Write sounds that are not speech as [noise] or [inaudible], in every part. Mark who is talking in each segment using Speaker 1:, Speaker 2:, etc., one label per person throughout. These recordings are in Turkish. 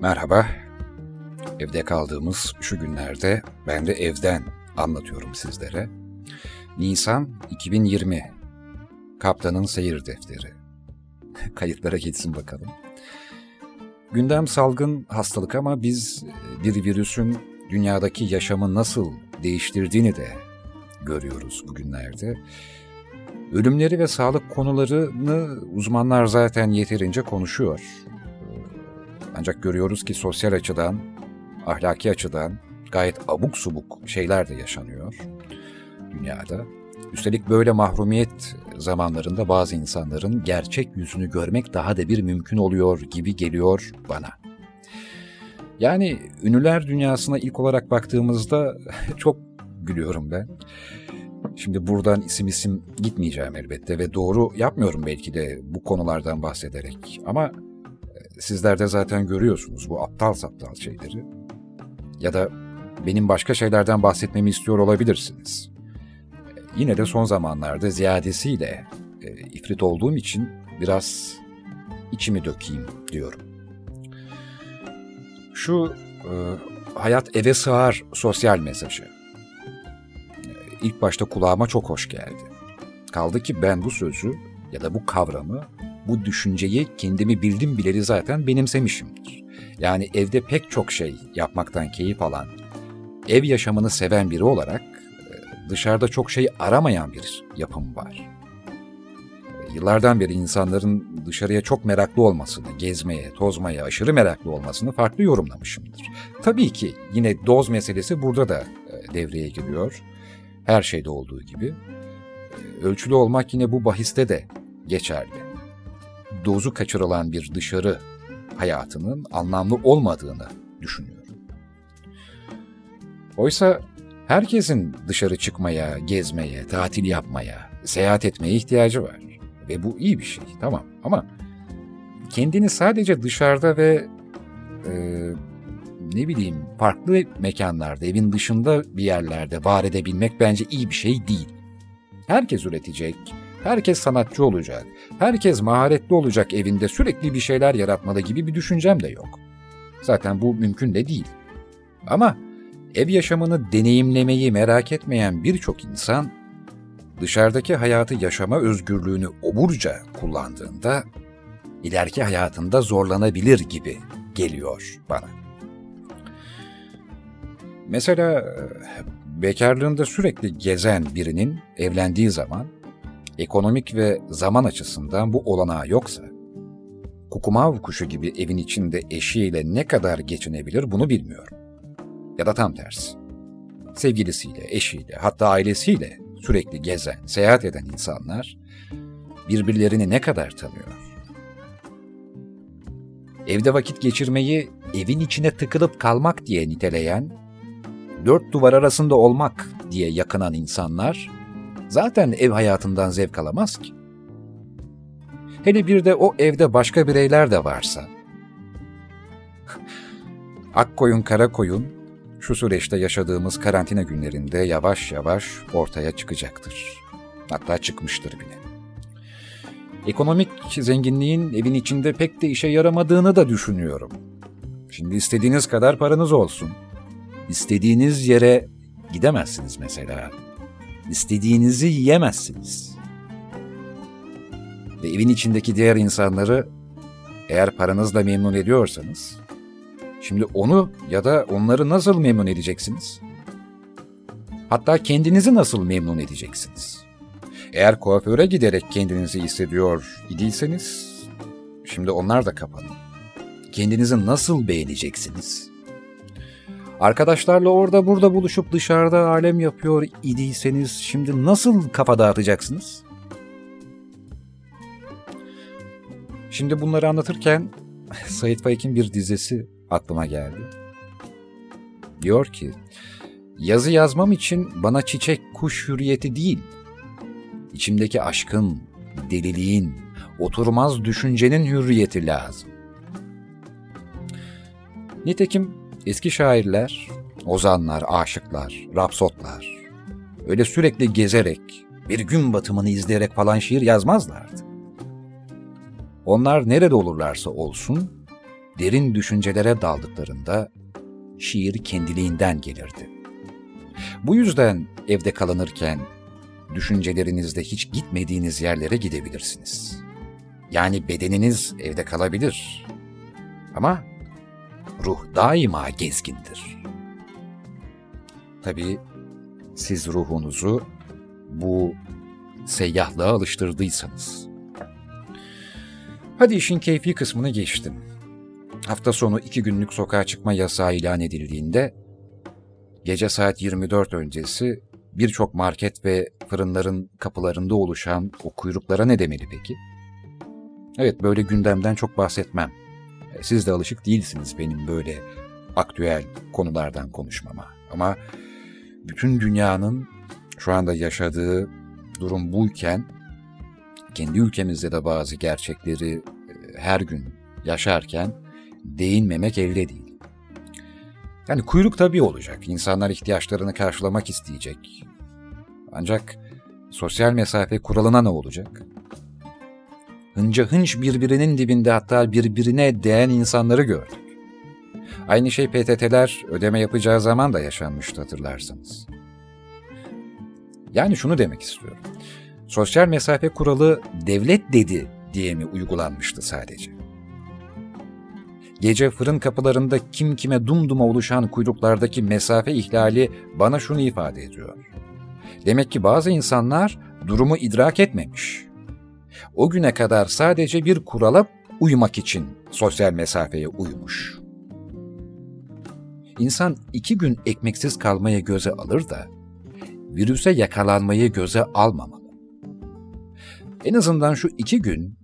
Speaker 1: Merhaba. Evde kaldığımız şu günlerde ben de evden anlatıyorum sizlere. Nisan 2020. Kaptanın seyir defteri. [laughs] Kayıtlara geçsin bakalım. Gündem salgın hastalık ama biz bir virüsün dünyadaki yaşamı nasıl değiştirdiğini de görüyoruz bugünlerde. Ölümleri ve sağlık konularını uzmanlar zaten yeterince konuşuyor. Ancak görüyoruz ki sosyal açıdan, ahlaki açıdan gayet abuk subuk şeyler de yaşanıyor dünyada. Üstelik böyle mahrumiyet zamanlarında bazı insanların gerçek yüzünü görmek daha da bir mümkün oluyor gibi geliyor bana. Yani ünlüler dünyasına ilk olarak baktığımızda [laughs] çok gülüyorum ben. Şimdi buradan isim isim gitmeyeceğim elbette ve doğru yapmıyorum belki de bu konulardan bahsederek. Ama sizler de zaten görüyorsunuz bu aptal saptal şeyleri. Ya da benim başka şeylerden bahsetmemi istiyor olabilirsiniz. Yine de son zamanlarda ziyadesiyle e, ifrit olduğum için biraz içimi dökeyim diyorum. Şu e, hayat eve sığar sosyal mesajı. E, ilk başta kulağıma çok hoş geldi. Kaldı ki ben bu sözü ya da bu kavramı, bu düşünceyi kendimi bildim bileli zaten benimsemişimdir. Yani evde pek çok şey yapmaktan keyif alan, ev yaşamını seven biri olarak e, dışarıda çok şey aramayan bir yapım var. E, yıllardan beri insanların dışarıya çok meraklı olmasını, gezmeye, tozmaya aşırı meraklı olmasını farklı yorumlamışımdır. Tabii ki yine doz meselesi burada da e, devreye giriyor. Her şeyde olduğu gibi. Ölçülü olmak yine bu bahiste de geçerli. Dozu kaçırılan bir dışarı hayatının anlamlı olmadığını düşünüyorum. Oysa herkesin dışarı çıkmaya, gezmeye, tatil yapmaya, seyahat etmeye ihtiyacı var. Ve bu iyi bir şey, tamam. Ama kendini sadece dışarıda ve e, ne bileyim farklı mekanlarda, evin dışında bir yerlerde var edebilmek bence iyi bir şey değil. Herkes üretecek, herkes sanatçı olacak, herkes maharetli olacak evinde sürekli bir şeyler yaratmalı gibi bir düşüncem de yok. Zaten bu mümkün de değil. Ama ev yaşamını deneyimlemeyi merak etmeyen birçok insan dışarıdaki hayatı yaşama özgürlüğünü oburca kullandığında ileriki hayatında zorlanabilir gibi geliyor bana. Mesela bekarlığında sürekli gezen birinin evlendiği zaman ekonomik ve zaman açısından bu olanağı yoksa, kukumav kuşu gibi evin içinde eşiyle ne kadar geçinebilir bunu bilmiyorum. Ya da tam tersi. Sevgilisiyle, eşiyle, hatta ailesiyle sürekli gezen, seyahat eden insanlar birbirlerini ne kadar tanıyor? Evde vakit geçirmeyi evin içine tıkılıp kalmak diye niteleyen, dört duvar arasında olmak diye yakınan insanlar zaten ev hayatından zevk alamaz ki. Hele bir de o evde başka bireyler de varsa. [laughs] Ak koyun kara koyun şu süreçte yaşadığımız karantina günlerinde yavaş yavaş ortaya çıkacaktır. Hatta çıkmıştır bile. Ekonomik zenginliğin evin içinde pek de işe yaramadığını da düşünüyorum. Şimdi istediğiniz kadar paranız olsun. İstediğiniz yere gidemezsiniz mesela. İstediğinizi yiyemezsiniz. Ve evin içindeki diğer insanları eğer paranızla memnun ediyorsanız, şimdi onu ya da onları nasıl memnun edeceksiniz? Hatta kendinizi nasıl memnun edeceksiniz? Eğer kuaföre giderek kendinizi hissediyor idiyseniz, şimdi onlar da kapanın. Kendinizi nasıl beğeneceksiniz? Arkadaşlarla orada burada buluşup dışarıda alem yapıyor idiyseniz şimdi nasıl kafa dağıtacaksınız? Şimdi bunları anlatırken [laughs] Sait Faik'in bir dizesi aklıma geldi. Diyor ki, yazı yazmam için bana çiçek kuş hürriyeti değil, içimdeki aşkın, deliliğin, oturmaz düşüncenin hürriyeti lazım. Nitekim eski şairler, ozanlar, aşıklar, rapsotlar öyle sürekli gezerek, bir gün batımını izleyerek falan şiir yazmazlardı. Onlar nerede olurlarsa olsun, derin düşüncelere daldıklarında şiir kendiliğinden gelirdi. Bu yüzden evde kalınırken düşüncelerinizde hiç gitmediğiniz yerlere gidebilirsiniz. Yani bedeniniz evde kalabilir. Ama ruh daima gezgindir. Tabii siz ruhunuzu bu seyyahlığa alıştırdıysanız. Hadi işin keyfi kısmını geçtim. Hafta sonu iki günlük sokağa çıkma yasağı ilan edildiğinde gece saat 24 öncesi birçok market ve fırınların kapılarında oluşan o kuyruklara ne demeli peki? Evet böyle gündemden çok bahsetmem. Siz de alışık değilsiniz benim böyle aktüel konulardan konuşmama. Ama bütün dünyanın şu anda yaşadığı durum buyken kendi ülkemizde de bazı gerçekleri e, her gün yaşarken değinmemek elde değil. Yani kuyruk tabii olacak. İnsanlar ihtiyaçlarını karşılamak isteyecek. Ancak sosyal mesafe kuralına ne olacak? Hınca hınç birbirinin dibinde hatta birbirine değen insanları gördük. Aynı şey PTT'ler ödeme yapacağı zaman da yaşanmıştı hatırlarsanız. Yani şunu demek istiyorum. Sosyal mesafe kuralı devlet dedi diye mi uygulanmıştı sadece? Gece fırın kapılarında kim kime dumduma oluşan kuyruklardaki mesafe ihlali bana şunu ifade ediyor. Demek ki bazı insanlar durumu idrak etmemiş. O güne kadar sadece bir kurala uymak için sosyal mesafeye uymuş. İnsan iki gün ekmeksiz kalmayı göze alır da virüse yakalanmayı göze almamalı. En azından şu iki gün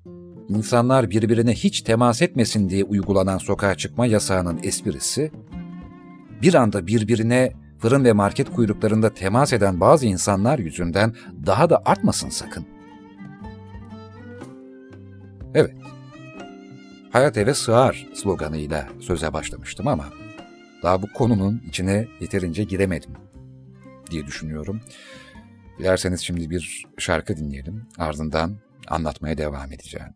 Speaker 1: insanlar birbirine hiç temas etmesin diye uygulanan sokağa çıkma yasağının esprisi, bir anda birbirine fırın ve market kuyruklarında temas eden bazı insanlar yüzünden daha da artmasın sakın. Evet, hayat eve sığar sloganıyla söze başlamıştım ama daha bu konunun içine yeterince giremedim diye düşünüyorum. Dilerseniz şimdi bir şarkı dinleyelim. Ardından anlatmaya devam edeceğim.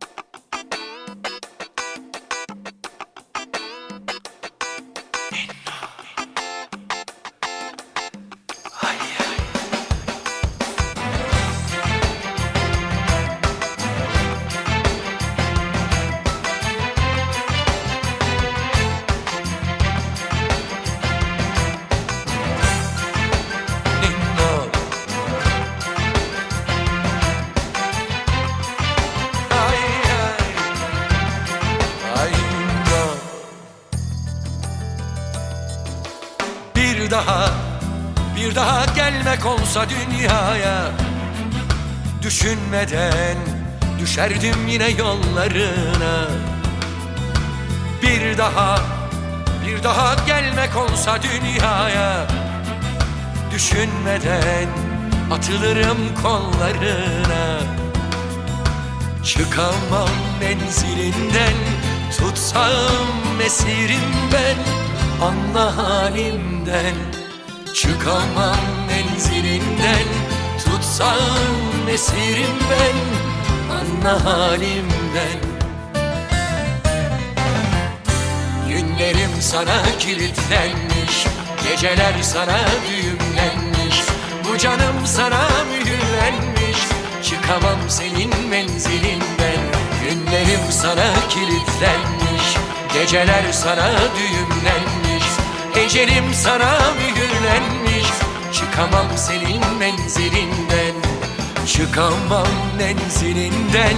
Speaker 2: Olsa dünyaya Düşünmeden düşerdim yine yollarına. Bir daha bir daha gelmek olsa dünyaya Düşünmeden atılırım kollarına. Çıkamam menzilinden Tutsam esirim ben Anla halimden. Çıkamam menzilinden Tutsam esirim ben Anla halimden. Günlerim sana kilitlenmiş Geceler sana düğümlenmiş Bu canım sana mühürlenmiş. Çıkamam senin menzilinden Günlerim sana kilitlenmiş Geceler sana düğümlenmiş. Ecelim sana mühürlenmiş Çıkamam senin menzilinden. Çıkamam menzilinden.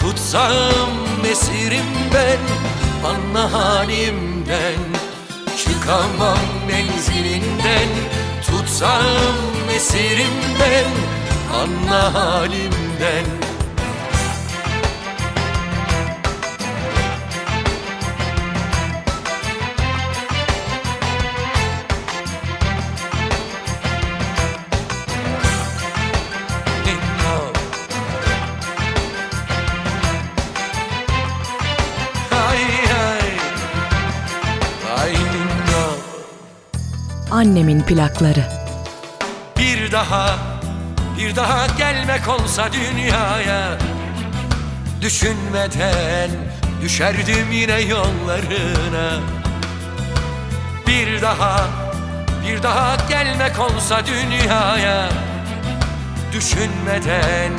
Speaker 2: Tutsam esirim ben Anla halimden Çıkamam menzilinden. Tutsam esirim ben Anla halimden
Speaker 3: Annemin plakları.
Speaker 2: Bir daha, bir daha gelmek olsa dünyaya Düşünmeden Düşerdim yine yollarına Bir daha, bir daha gelmek olsa dünyaya Düşünmeden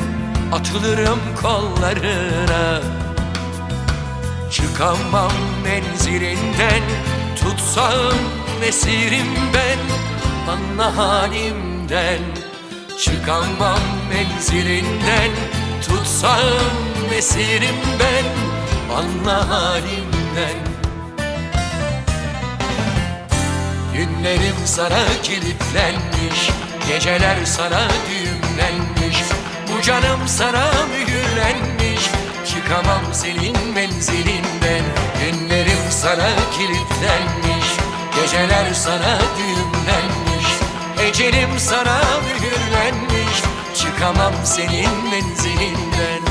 Speaker 2: atılırım kollarına Çıkamam menzilinden Tutsam esirim ben Anla halimden. Çıkamam menzilinden Tutsam esirim ben Anla halimden. Günlerim sana kilitlenmiş Geceler sana düğümlenmiş. Bu canım sana mühürlenmiş Çıkamam senin menzilinden. Günlerim sana kilitlenmiş Geceler sana düğümlenmiş Ecelim sana mühürlenmiş. Çıkamam senin menzilinden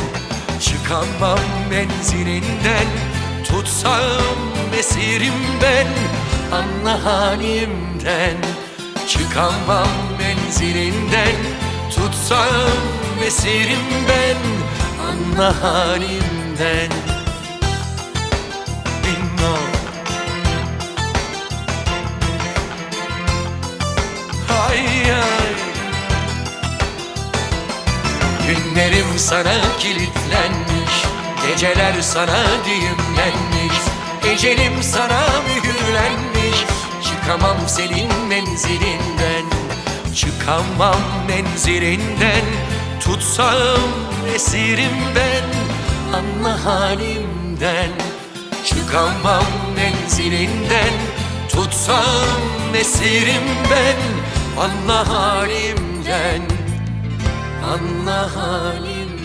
Speaker 2: Çıkamam menzilinden. Tutsam esirim ben Anla halimden Çıkamam menzilinden Tutsam esirim ben Anla halimden Bingo Ay Günlerim sana kilitlenmiş Geceler sana düğümlenmiş Ecelim sana mühürlenmiş. Çıkamam senin menzilinden Çıkamam menzilinden. Tutsam esirim ben Anla halimden. Çıkamam menzilinden Tutsam esirim ben Anla halimden Anla halimden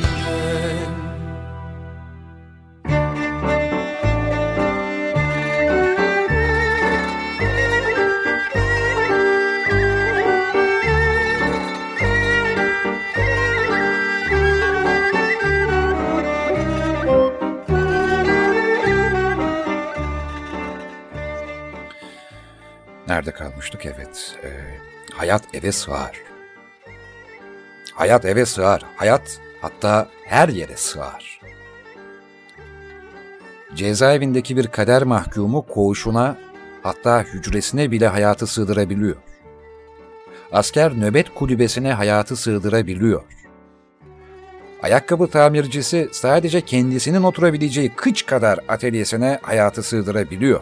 Speaker 1: Nerede kalmıştık? Evet. Ee, hayat eve sığar. Hayat eve sığar. Hayat hatta her yere sığar. Cezaevindeki bir kader mahkumu koğuşuna hatta hücresine bile hayatı sığdırabiliyor. Asker nöbet kulübesine hayatı sığdırabiliyor. Ayakkabı tamircisi sadece kendisinin oturabileceği kıç kadar atölyesine hayatı sığdırabiliyor.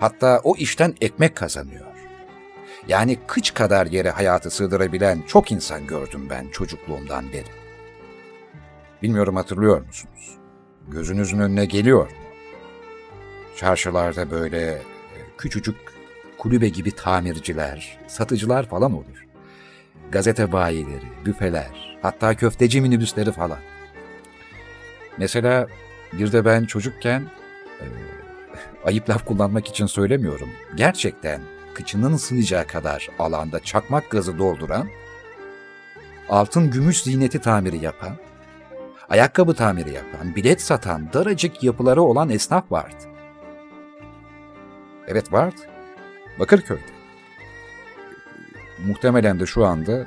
Speaker 1: Hatta o işten ekmek kazanıyor. Yani kıç kadar yere hayatı sığdırabilen çok insan gördüm ben çocukluğumdan beri. Bilmiyorum hatırlıyor musunuz? Gözünüzün önüne geliyor mu? Çarşılarda böyle e, küçücük kulübe gibi tamirciler, satıcılar falan olur. Gazete bayileri, büfeler, hatta köfteci minibüsleri falan. Mesela bir de ben çocukken e, [laughs] ayıp laf kullanmak için söylemiyorum. Gerçekten kıçının sığacağı kadar alanda çakmak gazı dolduran, altın gümüş ziyneti tamiri yapan, ayakkabı tamiri yapan, bilet satan daracık yapıları olan esnaf vardı. Evet vardı. Bakırköy'de. Muhtemelen de şu anda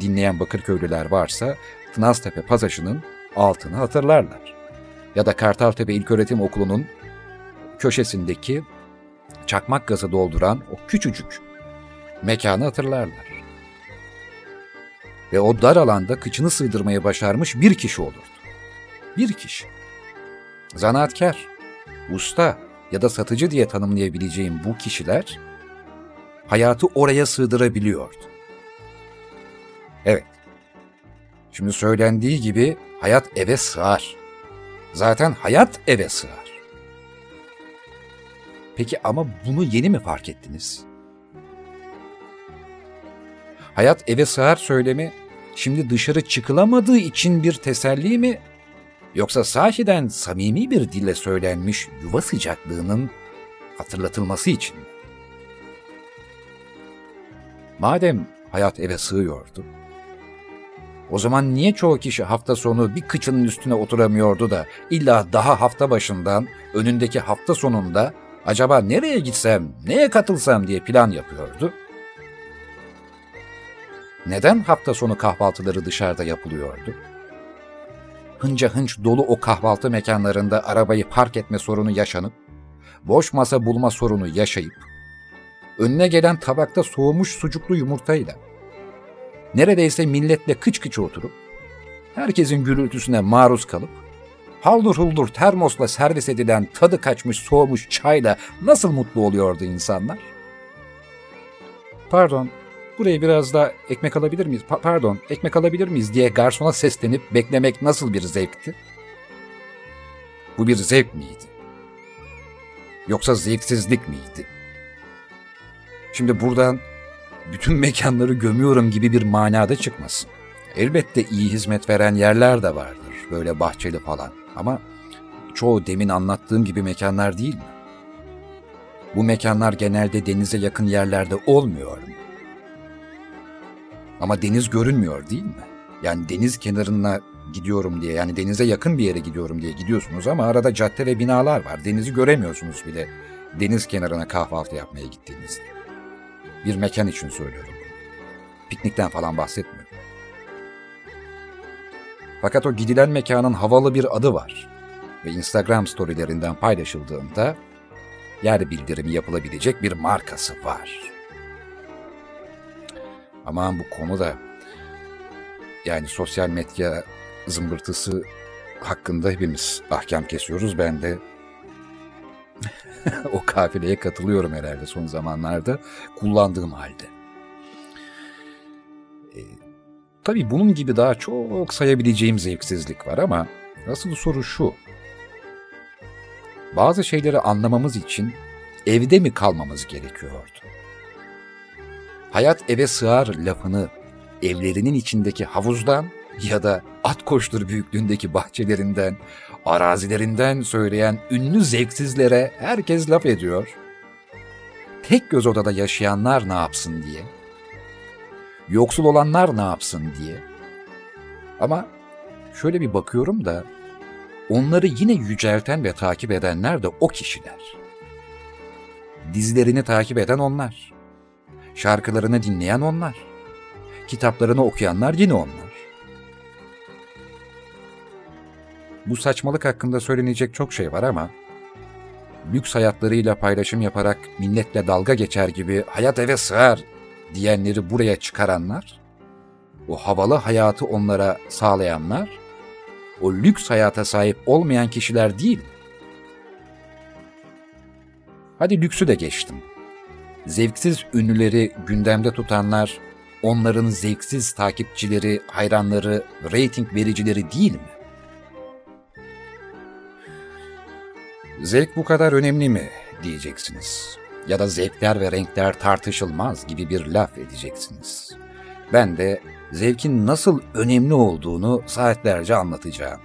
Speaker 1: dinleyen Bakırköylüler varsa Tınaztepe Pazaşı'nın altını hatırlarlar ya da Kartaltepe İlköğretim Okulu'nun köşesindeki çakmak gazı dolduran o küçücük mekanı hatırlarlar. Ve o dar alanda kıçını sığdırmaya başarmış bir kişi olurdu. Bir kişi. Zanaatkar, usta ya da satıcı diye tanımlayabileceğim bu kişiler hayatı oraya sığdırabiliyordu. Evet. Şimdi söylendiği gibi hayat eve sığar. Zaten hayat eve sığar. Peki ama bunu yeni mi fark ettiniz? Hayat eve sığar söylemi şimdi dışarı çıkılamadığı için bir teselli mi yoksa sahiden samimi bir dille söylenmiş yuva sıcaklığının hatırlatılması için mi? Madem hayat eve sığıyordu, o zaman niye çoğu kişi hafta sonu bir kıçının üstüne oturamıyordu da illa daha hafta başından önündeki hafta sonunda acaba nereye gitsem, neye katılsam diye plan yapıyordu? Neden hafta sonu kahvaltıları dışarıda yapılıyordu? hınca hınç dolu o kahvaltı mekanlarında arabayı park etme sorunu yaşanıp, boş masa bulma sorunu yaşayıp, önüne gelen tabakta soğumuş sucuklu yumurtayla, neredeyse milletle kıç kıç oturup, herkesin gürültüsüne maruz kalıp, haldur huldur termosla servis edilen tadı kaçmış soğumuş çayla nasıl mutlu oluyordu insanlar? Pardon, buraya biraz da ekmek alabilir miyiz? Pa- pardon, ekmek alabilir miyiz diye garsona seslenip beklemek nasıl bir zevkti? Bu bir zevk miydi? Yoksa zevksizlik miydi? Şimdi buradan bütün mekanları gömüyorum gibi bir manada çıkmasın. Elbette iyi hizmet veren yerler de vardır, böyle bahçeli falan. Ama çoğu demin anlattığım gibi mekanlar değil mi? Bu mekanlar genelde denize yakın yerlerde olmuyor mu? Ama deniz görünmüyor değil mi? Yani deniz kenarına gidiyorum diye, yani denize yakın bir yere gidiyorum diye gidiyorsunuz ama arada cadde ve binalar var. Denizi göremiyorsunuz bile deniz kenarına kahvaltı yapmaya gittiğinizde. Bir mekan için söylüyorum. Piknikten falan bahsetmiyorum. Fakat o gidilen mekanın havalı bir adı var. Ve Instagram storylerinden paylaşıldığında yer bildirimi yapılabilecek bir markası var. Aman bu konu da yani sosyal medya zımbırtısı hakkında hepimiz ahkam kesiyoruz. Ben de [laughs] o kafileye katılıyorum herhalde son zamanlarda kullandığım halde. Tabii bunun gibi daha çok sayabileceğim zevksizlik var ama asıl soru şu. Bazı şeyleri anlamamız için evde mi kalmamız gerekiyordu? Hayat eve sığar lafını evlerinin içindeki havuzdan ya da at koştur büyüklüğündeki bahçelerinden, arazilerinden söyleyen ünlü zevksizlere herkes laf ediyor. Tek göz odada yaşayanlar ne yapsın diye. Yoksul olanlar ne yapsın diye. Ama şöyle bir bakıyorum da onları yine yücelten ve takip edenler de o kişiler. Dizilerini takip eden onlar. Şarkılarını dinleyen onlar. Kitaplarını okuyanlar yine onlar. Bu saçmalık hakkında söylenecek çok şey var ama lüks hayatlarıyla paylaşım yaparak milletle dalga geçer gibi hayat eve sığar diyenleri buraya çıkaranlar, o havalı hayatı onlara sağlayanlar, o lüks hayata sahip olmayan kişiler değil. Hadi lüksü de geçtim. Zevksiz ünlüleri gündemde tutanlar, onların zevksiz takipçileri, hayranları, reyting vericileri değil mi? Zevk bu kadar önemli mi diyeceksiniz. Ya da zevkler ve renkler tartışılmaz gibi bir laf edeceksiniz. Ben de zevkin nasıl önemli olduğunu saatlerce anlatacağım.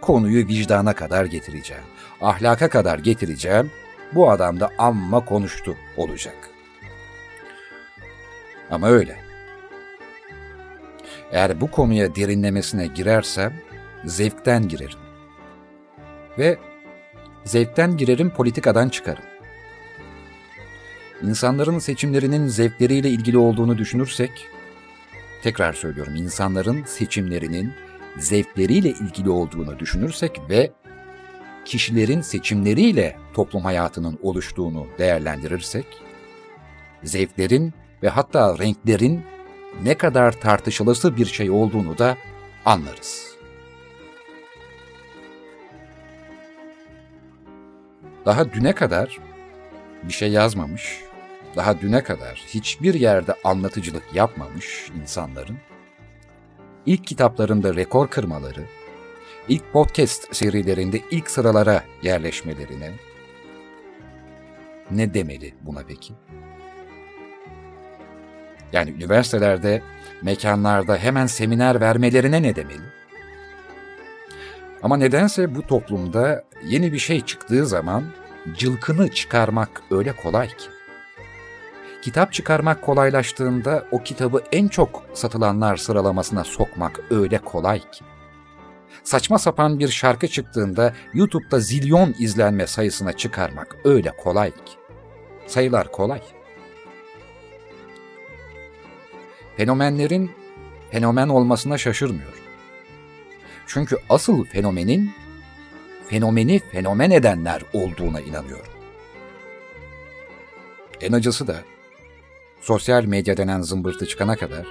Speaker 1: Konuyu vicdana kadar getireceğim. Ahlaka kadar getireceğim. Bu adam da amma konuştu olacak. Ama öyle. Eğer bu konuya derinlemesine girersem zevkten girerim. Ve zevkten girerim politikadan çıkarım. İnsanların seçimlerinin zevkleriyle ilgili olduğunu düşünürsek, tekrar söylüyorum insanların seçimlerinin zevkleriyle ilgili olduğunu düşünürsek ve kişilerin seçimleriyle toplum hayatının oluştuğunu değerlendirirsek, zevklerin ve hatta renklerin ne kadar tartışılısı bir şey olduğunu da anlarız. Daha düne kadar bir şey yazmamış, daha düne kadar hiçbir yerde anlatıcılık yapmamış insanların ilk kitaplarında rekor kırmaları, ilk podcast serilerinde ilk sıralara yerleşmelerine ne demeli buna peki? Yani üniversitelerde, mekanlarda hemen seminer vermelerine ne demeli? Ama nedense bu toplumda yeni bir şey çıktığı zaman cılkını çıkarmak öyle kolay ki. Kitap çıkarmak kolaylaştığında o kitabı en çok satılanlar sıralamasına sokmak öyle kolay ki. Saçma sapan bir şarkı çıktığında YouTube'da zilyon izlenme sayısına çıkarmak öyle kolay ki. Sayılar kolay. Fenomenlerin fenomen olmasına şaşırmıyorum. Çünkü asıl fenomenin fenomeni fenomen edenler olduğuna inanıyorum. En acısı da sosyal medya denen zımbırtı çıkana kadar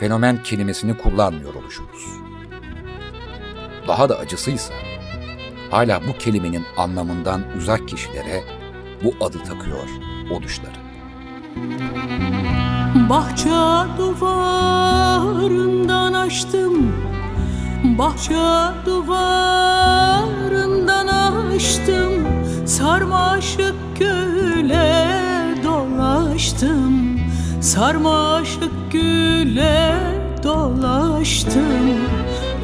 Speaker 1: fenomen kelimesini kullanmıyor oluşumuz. Daha da acısıysa hala bu kelimenin anlamından uzak kişilere bu adı takıyor oluşları.
Speaker 4: Bahçe duvarından açtım Bahçe duvarından açtım Sarmaşık güle dolaştım Sarmaşık güle dolaştım.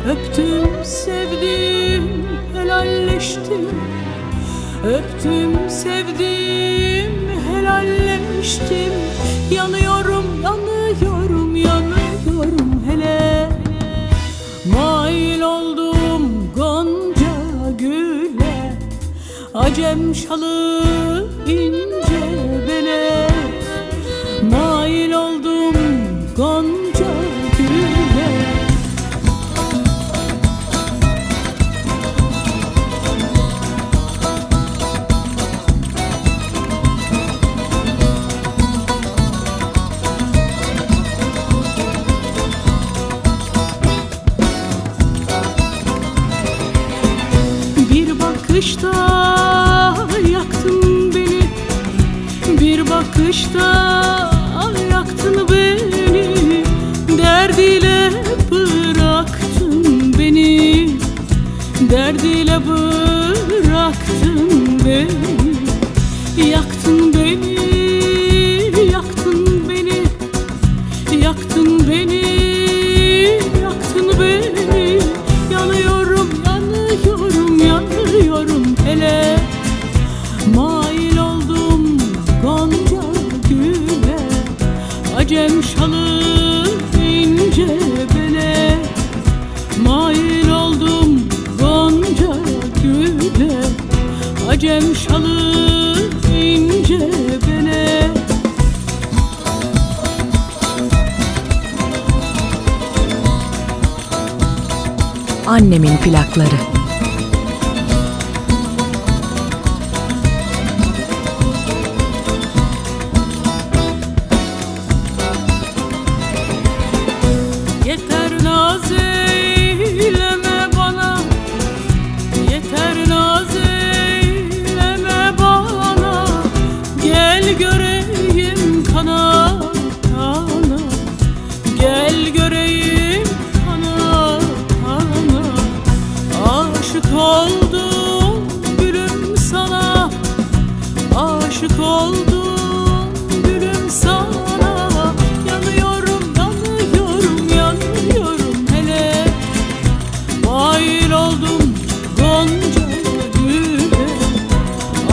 Speaker 4: Öptüm sevdim helalleştim. Öptüm sevdim helalleştim. Yanıyorum yanıyorum yanıyorum hele. Mail oldum gonca güle. Acem şalı ince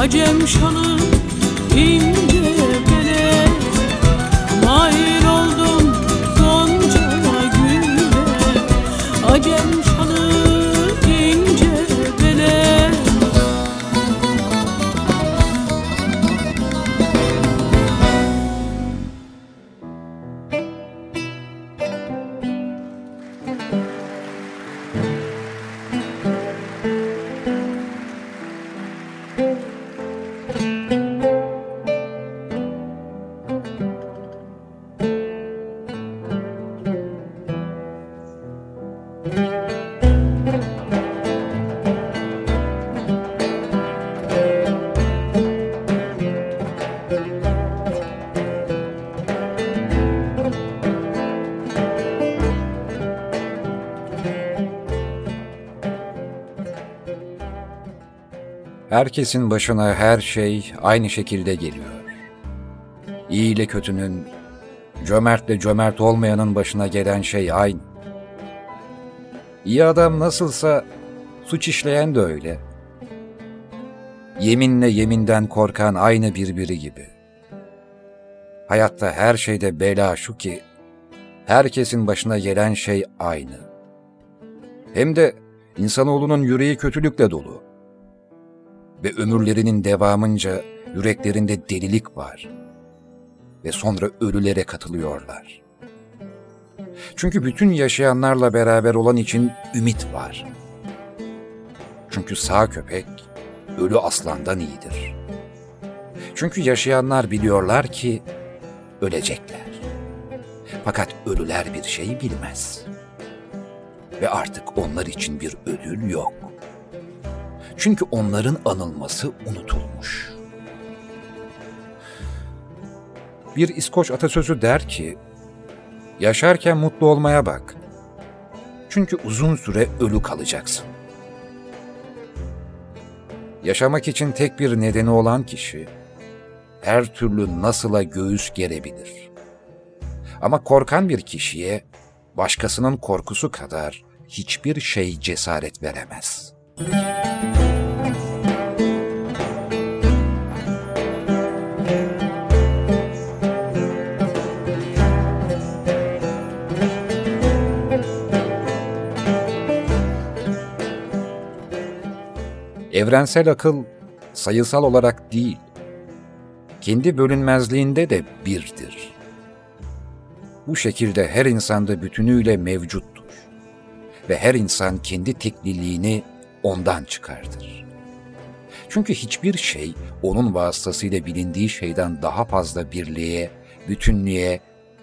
Speaker 4: Acem
Speaker 1: Herkesin başına her şey aynı şekilde geliyor. İyi ile kötünün, cömertle cömert olmayanın başına gelen şey aynı. İyi adam nasılsa suç işleyen de öyle. Yeminle yeminden korkan aynı birbiri gibi. Hayatta her şeyde bela şu ki, herkesin başına gelen şey aynı. Hem de insanoğlunun yüreği kötülükle dolu. Ve ömürlerinin devamınca yüreklerinde delilik var. Ve sonra ölülere katılıyorlar. Çünkü bütün yaşayanlarla beraber olan için ümit var. Çünkü sağ köpek ölü aslandan iyidir. Çünkü yaşayanlar biliyorlar ki ölecekler. Fakat ölüler bir şey bilmez. Ve artık onlar için bir ödül yok. Çünkü onların anılması unutulmuş. Bir İskoç atasözü der ki, yaşarken mutlu olmaya bak. Çünkü uzun süre ölü kalacaksın. Yaşamak için tek bir nedeni olan kişi, her türlü nasıla göğüs gerebilir. Ama korkan bir kişiye, başkasının korkusu kadar hiçbir şey cesaret veremez.'' Evrensel akıl sayısal olarak değil, kendi bölünmezliğinde de birdir. Bu şekilde her insanda bütünüyle mevcuttur ve her insan kendi tekliliğini ondan çıkardır. Çünkü hiçbir şey onun vasıtasıyla bilindiği şeyden daha fazla birliğe, bütünlüğe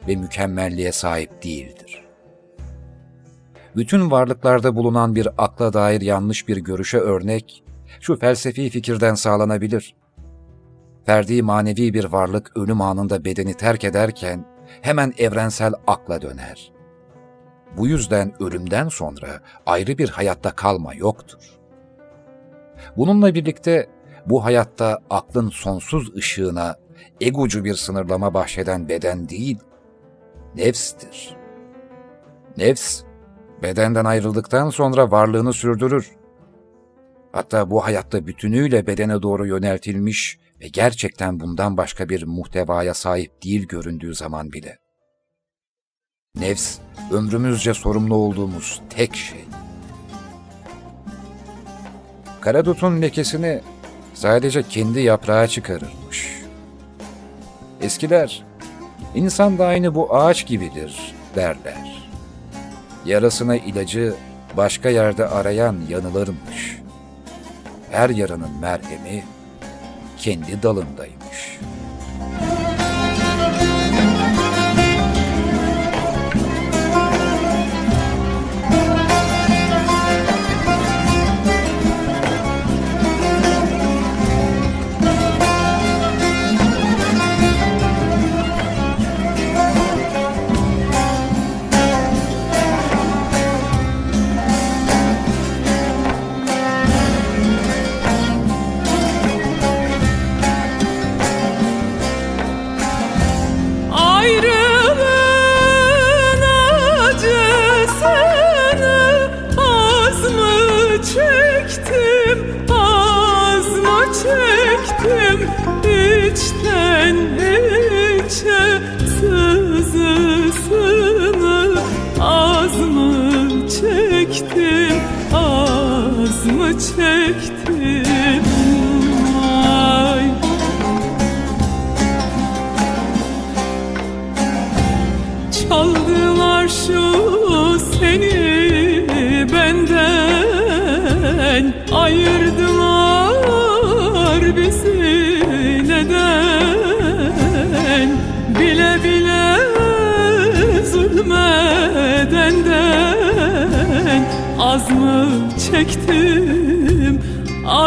Speaker 1: ve mükemmelliğe sahip değildir. Bütün varlıklarda bulunan bir akla dair yanlış bir görüşe örnek şu felsefi fikirden sağlanabilir. Ferdi manevi bir varlık ölüm anında bedeni terk ederken hemen evrensel akla döner. Bu yüzden ölümden sonra ayrı bir hayatta kalma yoktur. Bununla birlikte bu hayatta aklın sonsuz ışığına egocu bir sınırlama bahşeden beden değil, nefstir. Nefs, bedenden ayrıldıktan sonra varlığını sürdürür. Hatta bu hayatta bütünüyle bedene doğru yöneltilmiş ve gerçekten bundan başka bir muhtevaya sahip değil göründüğü zaman bile. Nefs, ömrümüzce sorumlu olduğumuz tek şey. Karadut'un lekesini sadece kendi yaprağı çıkarırmış. Eskiler, insan da aynı bu ağaç gibidir derler. Yarasına ilacı başka yerde arayan yanılırmış. Her yaranın merhemi kendi dalındaymış.''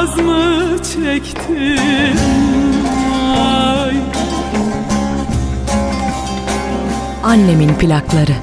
Speaker 3: Az mı çektim ay.
Speaker 5: Annemin plakları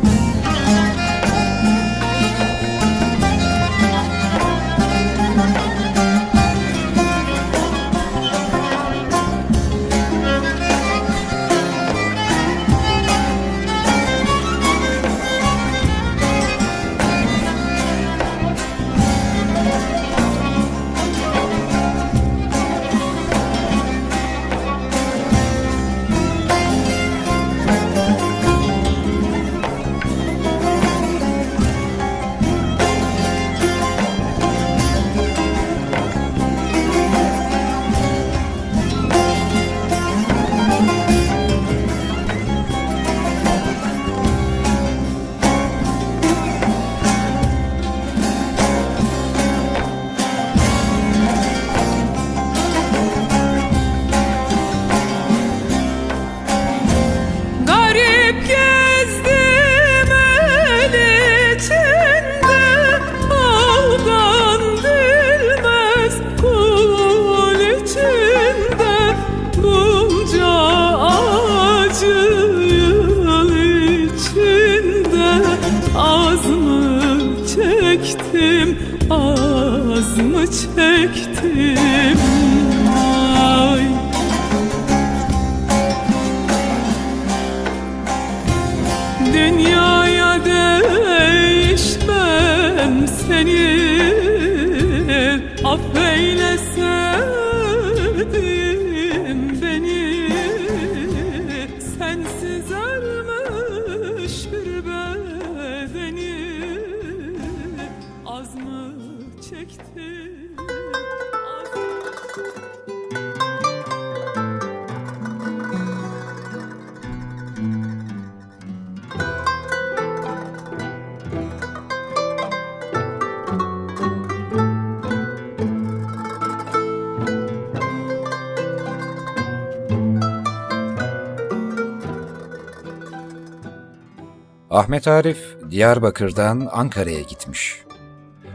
Speaker 1: Ahmet Arif Diyarbakır'dan Ankara'ya gitmiş.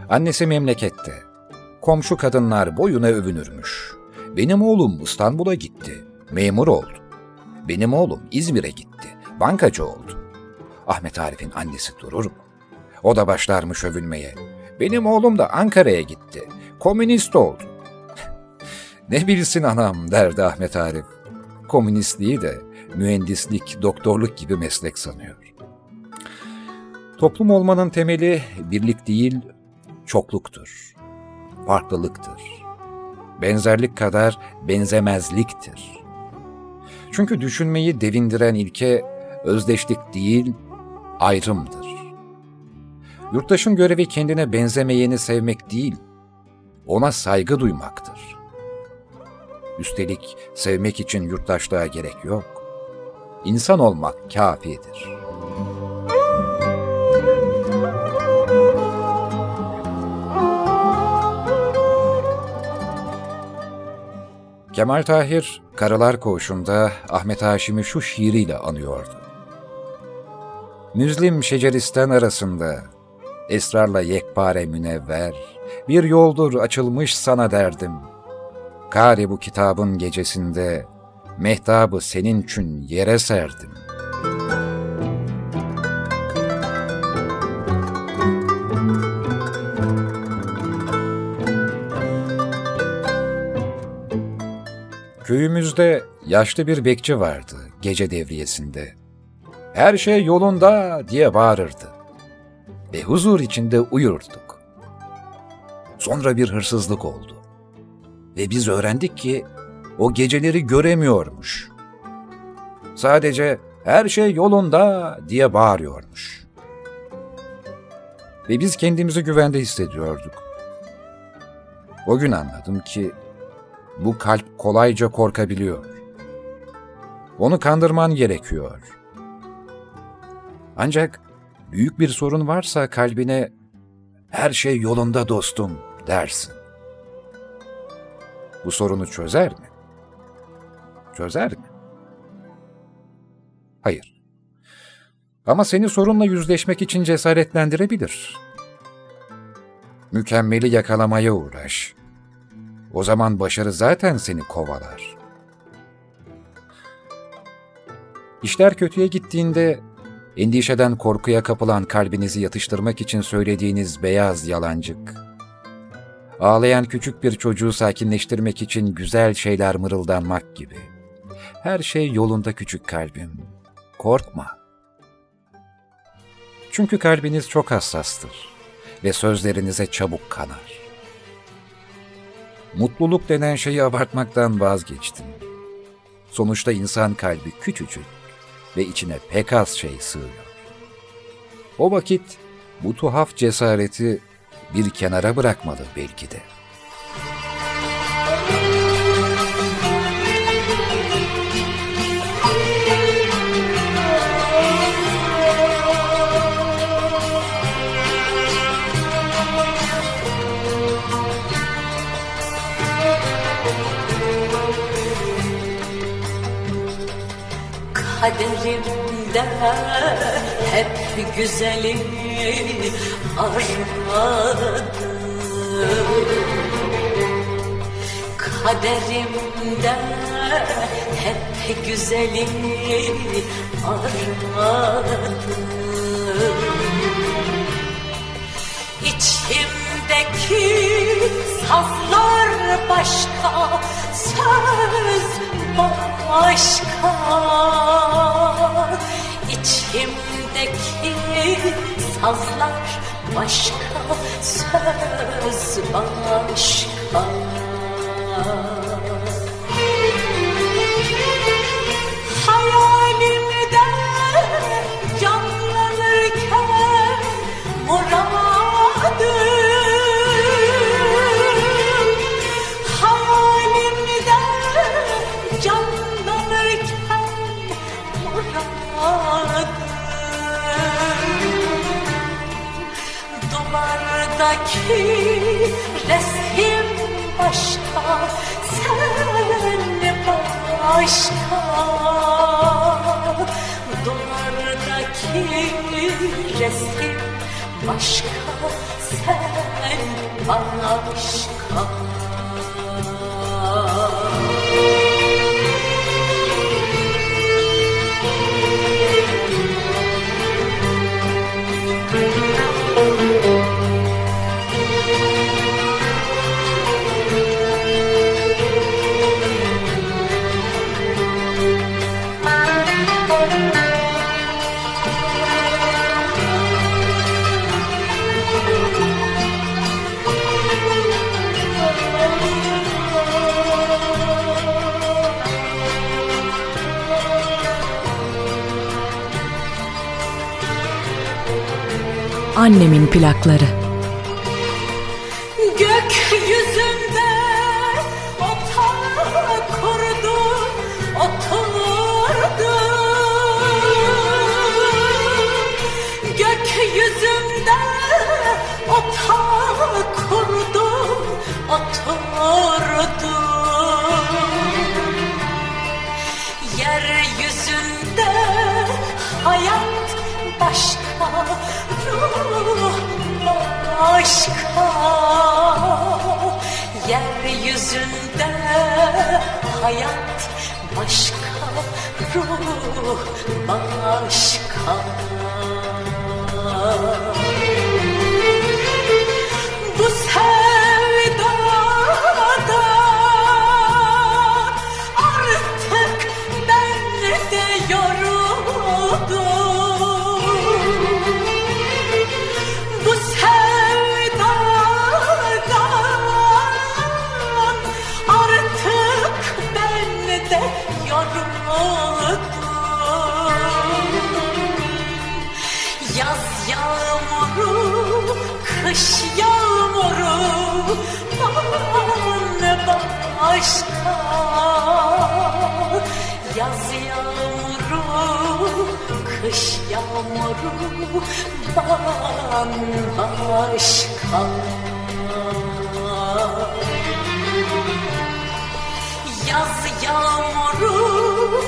Speaker 1: Annesi memlekette. Komşu kadınlar boyuna övünürmüş. Benim oğlum İstanbul'a gitti. Memur oldu. Benim oğlum İzmir'e gitti. Bankacı oldu. Ahmet Arif'in annesi durur mu? O da başlarmış övünmeye. Benim oğlum da Ankara'ya gitti. Komünist oldu. [laughs] ne bilsin anam derdi Ahmet Arif. Komünistliği de mühendislik, doktorluk gibi meslek sanıyor. Toplum olmanın temeli birlik değil, çokluktur. Farklılıktır. Benzerlik kadar benzemezliktir. Çünkü düşünmeyi devindiren ilke özdeşlik değil, ayrımdır. Yurttaşın görevi kendine benzemeyeni sevmek değil, ona saygı duymaktır. Üstelik sevmek için yurttaşlığa gerek yok. İnsan olmak kafidir. Kemal Tahir, Karılar Koğuşu'nda Ahmet Haşim'i şu şiiriyle anıyordu. Müzlim şeceristen arasında, esrarla yekpare münevver, bir yoldur açılmış sana derdim. Kari bu kitabın gecesinde, mehtabı senin için yere serdim. Köyümüzde yaşlı bir bekçi vardı gece devriyesinde. Her şey yolunda diye bağırırdı. Ve huzur içinde uyurduk. Sonra bir hırsızlık oldu. Ve biz öğrendik ki o geceleri göremiyormuş. Sadece her şey yolunda diye bağırıyormuş. Ve biz kendimizi güvende hissediyorduk. O gün anladım ki bu kalp kolayca korkabiliyor. Onu kandırman gerekiyor. Ancak büyük bir sorun varsa kalbine her şey yolunda dostum dersin. Bu sorunu çözer mi? Çözer mi? Hayır. Ama seni sorunla yüzleşmek için cesaretlendirebilir. Mükemmeli yakalamaya uğraş. O zaman başarı zaten seni kovalar. İşler kötüye gittiğinde endişeden korkuya kapılan kalbinizi yatıştırmak için söylediğiniz beyaz yalancık, ağlayan küçük bir çocuğu sakinleştirmek için güzel şeyler mırıldanmak gibi. Her şey yolunda küçük kalbim. Korkma. Çünkü kalbiniz çok hassastır ve sözlerinize çabuk kanar. Mutluluk denen şeyi abartmaktan vazgeçtim. Sonuçta insan kalbi küçücük ve içine pek az şey sığıyor. O vakit bu tuhaf cesareti bir kenara bırakmalı belki de.''
Speaker 6: Kaderimde hep güzeli aradım Kaderimde hep güzeli aradım İçimdeki saflar başka söz başka İçimdeki sazlar başka Söz başka Duvardaki resim başka Sen başka. Duvardaki resim başka sen başka
Speaker 5: Annemin plakları.
Speaker 6: Yeryüzünde hayat başka, ruh başka. Başka Yaz yağmuru, kış yağmuru bana başka Yaz yağmuru,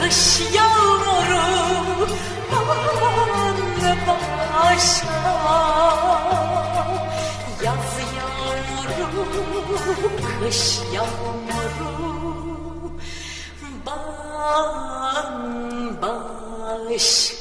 Speaker 6: kış yağmuru bana başka kış yağmuru bana başka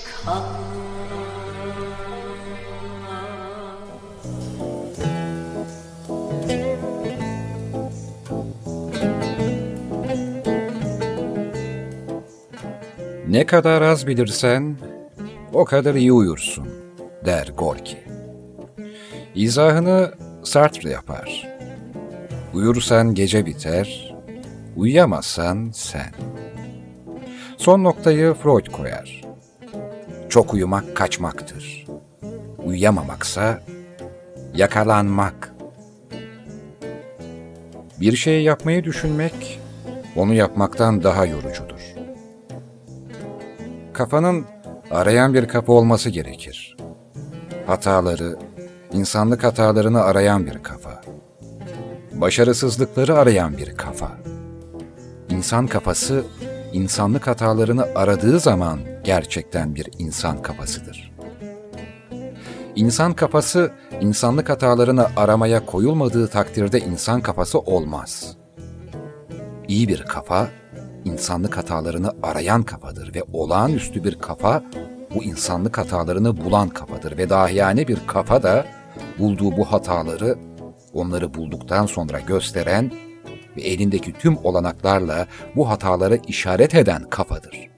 Speaker 1: Ne kadar az bilirsen o kadar iyi uyursun der Gorki. İzahını Sartre yapar. Uyursan gece biter, uyuyamazsan sen. Son noktayı Freud koyar. Çok uyumak kaçmaktır. Uyuyamamaksa yakalanmak. Bir şeyi yapmayı düşünmek, onu yapmaktan daha yorucudur. Kafanın arayan bir kapı olması gerekir. Hataları, insanlık hatalarını arayan bir kafa. Başarısızlıkları arayan bir kafa. İnsan kafası, insanlık hatalarını aradığı zaman gerçekten bir insan kafasıdır. İnsan kafası, insanlık hatalarını aramaya koyulmadığı takdirde insan kafası olmaz. İyi bir kafa, insanlık hatalarını arayan kafadır ve olağanüstü bir kafa, bu insanlık hatalarını bulan kafadır ve dahiyane bir kafa da bulduğu bu hataları, onları bulduktan sonra gösteren ve elindeki tüm olanaklarla bu hataları işaret eden kafadır.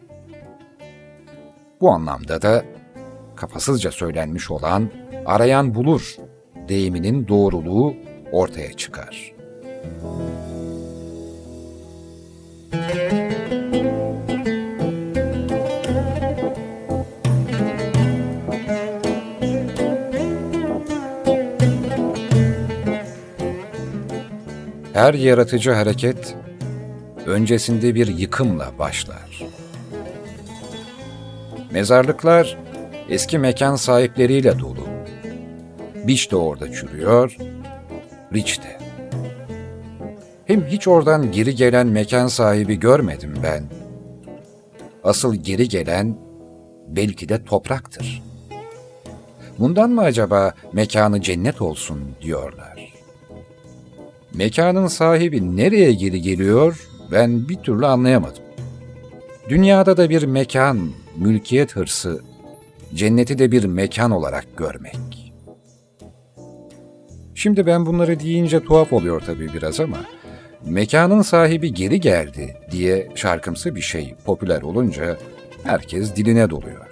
Speaker 1: Bu anlamda da kafasızca söylenmiş olan arayan bulur deyiminin doğruluğu ortaya çıkar. Her yaratıcı hareket öncesinde bir yıkımla başlar. Mezarlıklar eski mekan sahipleriyle dolu. Biç de orada çürüyor, Rich de. Hem hiç oradan geri gelen mekan sahibi görmedim ben. Asıl geri gelen belki de topraktır. Bundan mı acaba mekanı cennet olsun diyorlar? Mekanın sahibi nereye geri geliyor ben bir türlü anlayamadım. Dünyada da bir mekan, mülkiyet hırsı, cenneti de bir mekan olarak görmek. Şimdi ben bunları deyince tuhaf oluyor tabii biraz ama mekanın sahibi geri geldi diye şarkımsı bir şey popüler olunca herkes diline doluyor.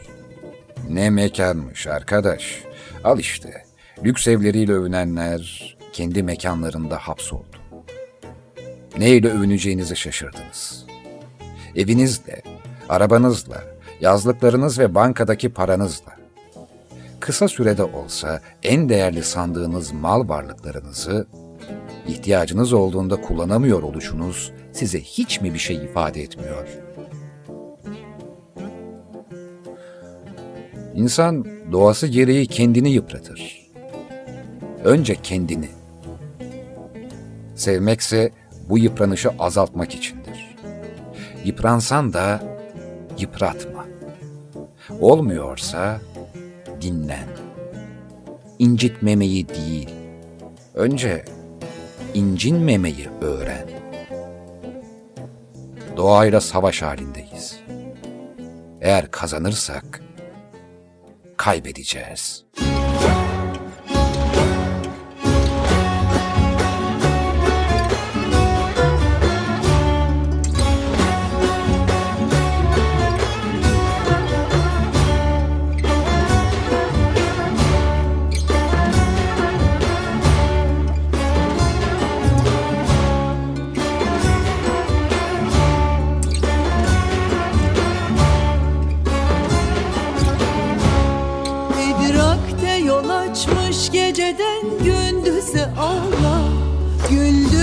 Speaker 1: Ne mekanmış arkadaş. Al işte. Lüks evleriyle övünenler kendi mekanlarında hapsoldu. Neyle övüneceğinizi şaşırdınız. Evinizle, arabanızla, yazlıklarınız ve bankadaki paranızla. Kısa sürede olsa en değerli sandığınız mal varlıklarınızı ihtiyacınız olduğunda kullanamıyor oluşunuz size hiç mi bir şey ifade etmiyor? İnsan doğası gereği kendini yıpratır. Önce kendini. Sevmekse bu yıpranışı azaltmak içindir. Yıpransan da yıpratma. Olmuyorsa dinlen. İncitmemeyi değil, önce incinmemeyi öğren. Doğayla savaş halindeyiz. Eğer kazanırsak kaybedeceğiz.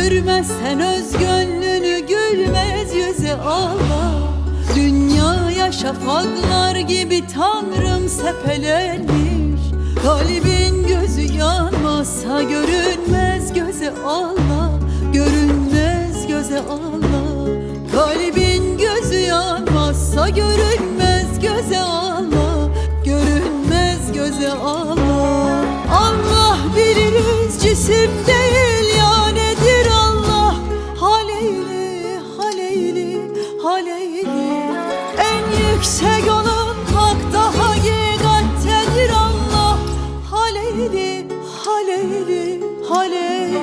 Speaker 4: Güldürmezsen öz gönlünü gülmez yüze Allah Dünyaya şafaklar gibi tanrım sepelenmiş. Kalbin gözü yanmazsa görünmez göze Allah Görünmez göze Allah Kalbin gözü yanmazsa görünmez göze Allah Görünmez göze Allah Allah biliriz cisim yüksek hak daha hakikattedir Allah Haleyli haleyli haleyli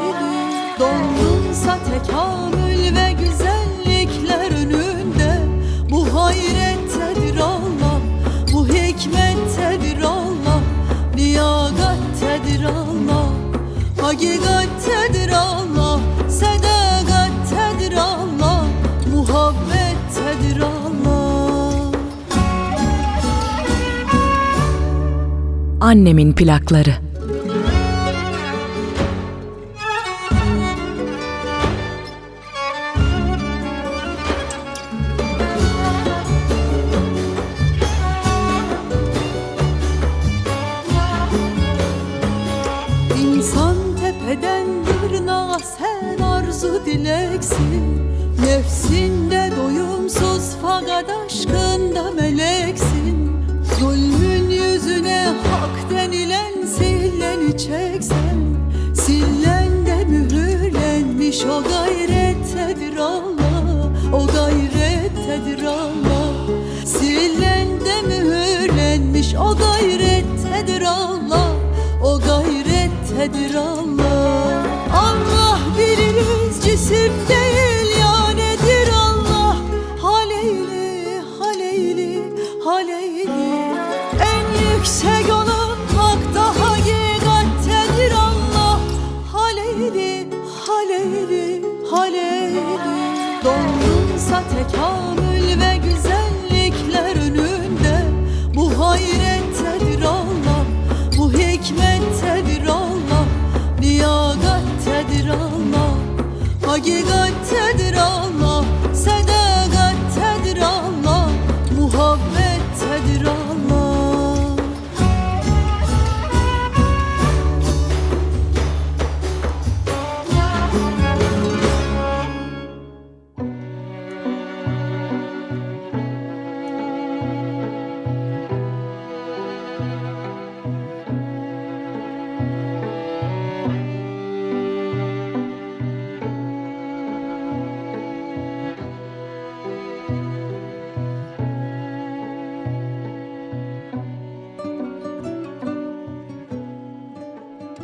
Speaker 4: Dondunsa tekamül ve güzellikler önünde. Bu hayrettedir Allah Bu hikmettedir Allah Liyagattedir Allah Hakikattedir
Speaker 5: Annemin plakları.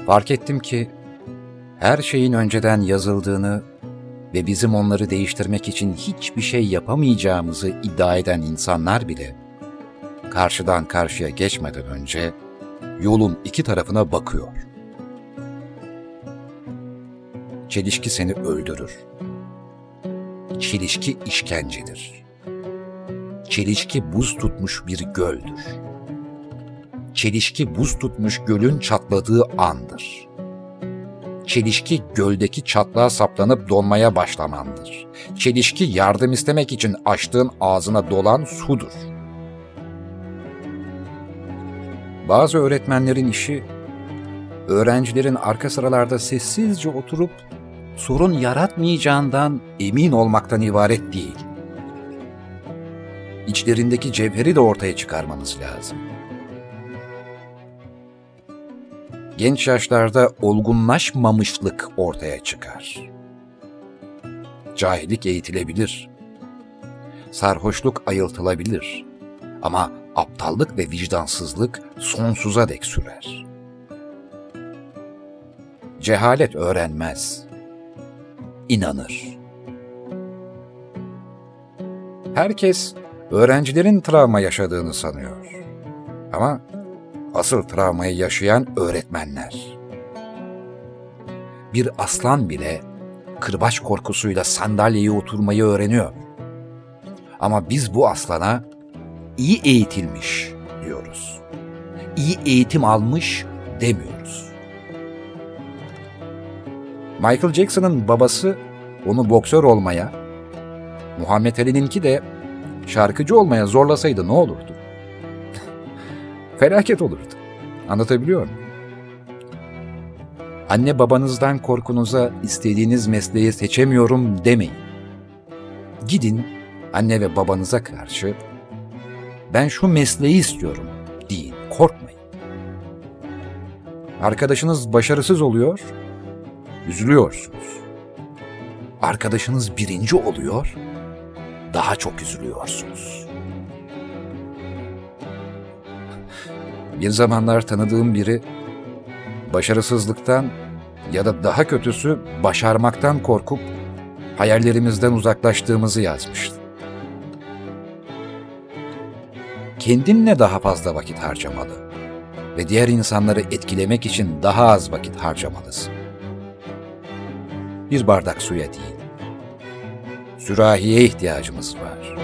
Speaker 1: Fark ettim ki her şeyin önceden yazıldığını ve bizim onları değiştirmek için hiçbir şey yapamayacağımızı iddia eden insanlar bile karşıdan karşıya geçmeden önce yolun iki tarafına bakıyor. Çelişki seni öldürür. Çelişki işkencedir. Çelişki buz tutmuş bir göldür. Çelişki buz tutmuş gölün çatladığı andır. Çelişki göldeki çatlağa saplanıp donmaya başlamandır. Çelişki yardım istemek için açtığın ağzına dolan sudur. Bazı öğretmenlerin işi, öğrencilerin arka sıralarda sessizce oturup sorun yaratmayacağından emin olmaktan ibaret değil. İçlerindeki cevheri de ortaya çıkarmanız lazım. Genç yaşlarda olgunlaşmamışlık ortaya çıkar. Cahillik eğitilebilir. Sarhoşluk ayıltılabilir. Ama aptallık ve vicdansızlık sonsuza dek sürer. Cehalet öğrenmez, inanır. Herkes öğrencilerin travma yaşadığını sanıyor. Ama asıl travmayı yaşayan öğretmenler. Bir aslan bile kırbaç korkusuyla sandalyeye oturmayı öğreniyor. Ama biz bu aslana iyi eğitilmiş diyoruz. İyi eğitim almış demiyoruz. Michael Jackson'ın babası onu boksör olmaya, Muhammed Ali'ninki de şarkıcı olmaya zorlasaydı ne olurdu? Felaket olurdu. Anlatabiliyor muyum? Anne babanızdan korkunuza istediğiniz mesleği seçemiyorum demeyin. Gidin anne ve babanıza karşı ben şu mesleği istiyorum deyin, korkmayın. Arkadaşınız başarısız oluyor, üzülüyorsunuz. Arkadaşınız birinci oluyor, daha çok üzülüyorsunuz. Bir zamanlar tanıdığım biri başarısızlıktan ya da daha kötüsü başarmaktan korkup hayallerimizden uzaklaştığımızı yazmıştı. Kendinle daha fazla vakit harcamalı ve diğer insanları etkilemek için daha az vakit harcamalısın. Bir bardak suya değil, sürahiye ihtiyacımız var.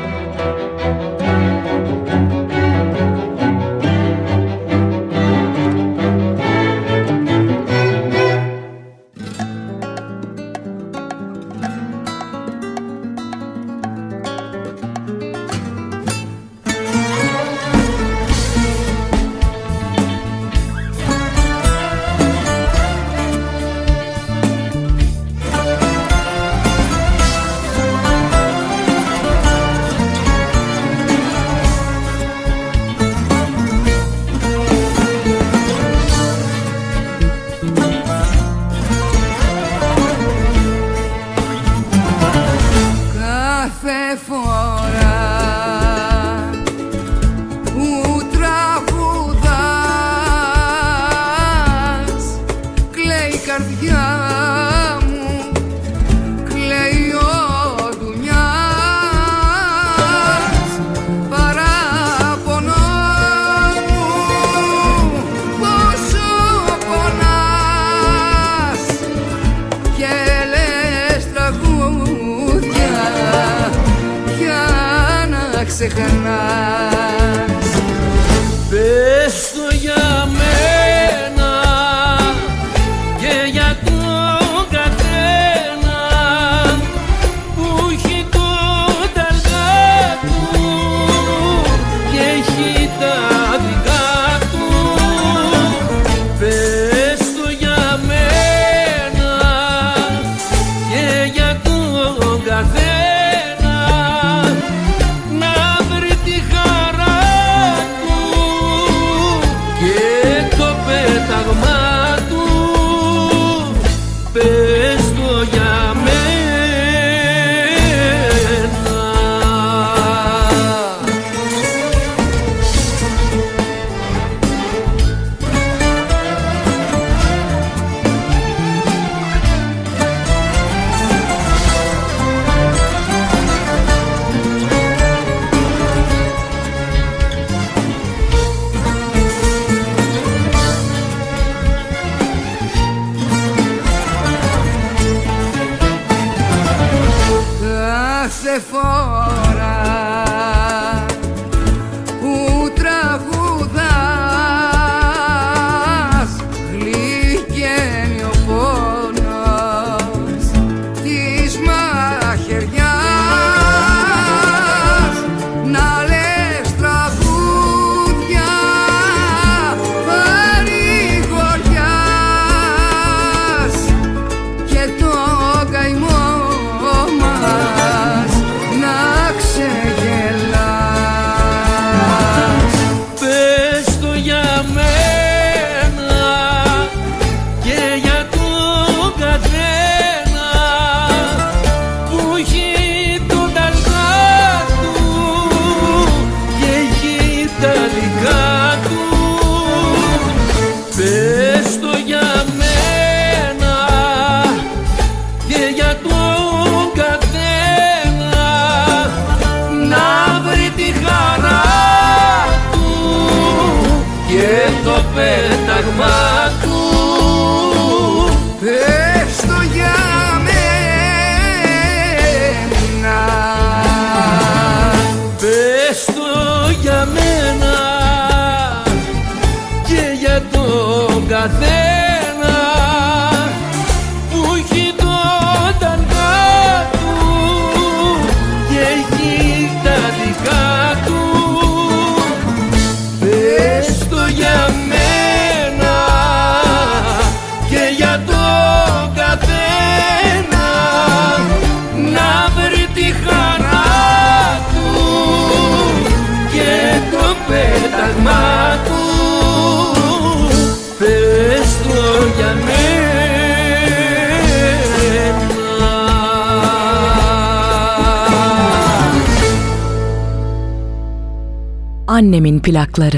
Speaker 5: Annemin plakları.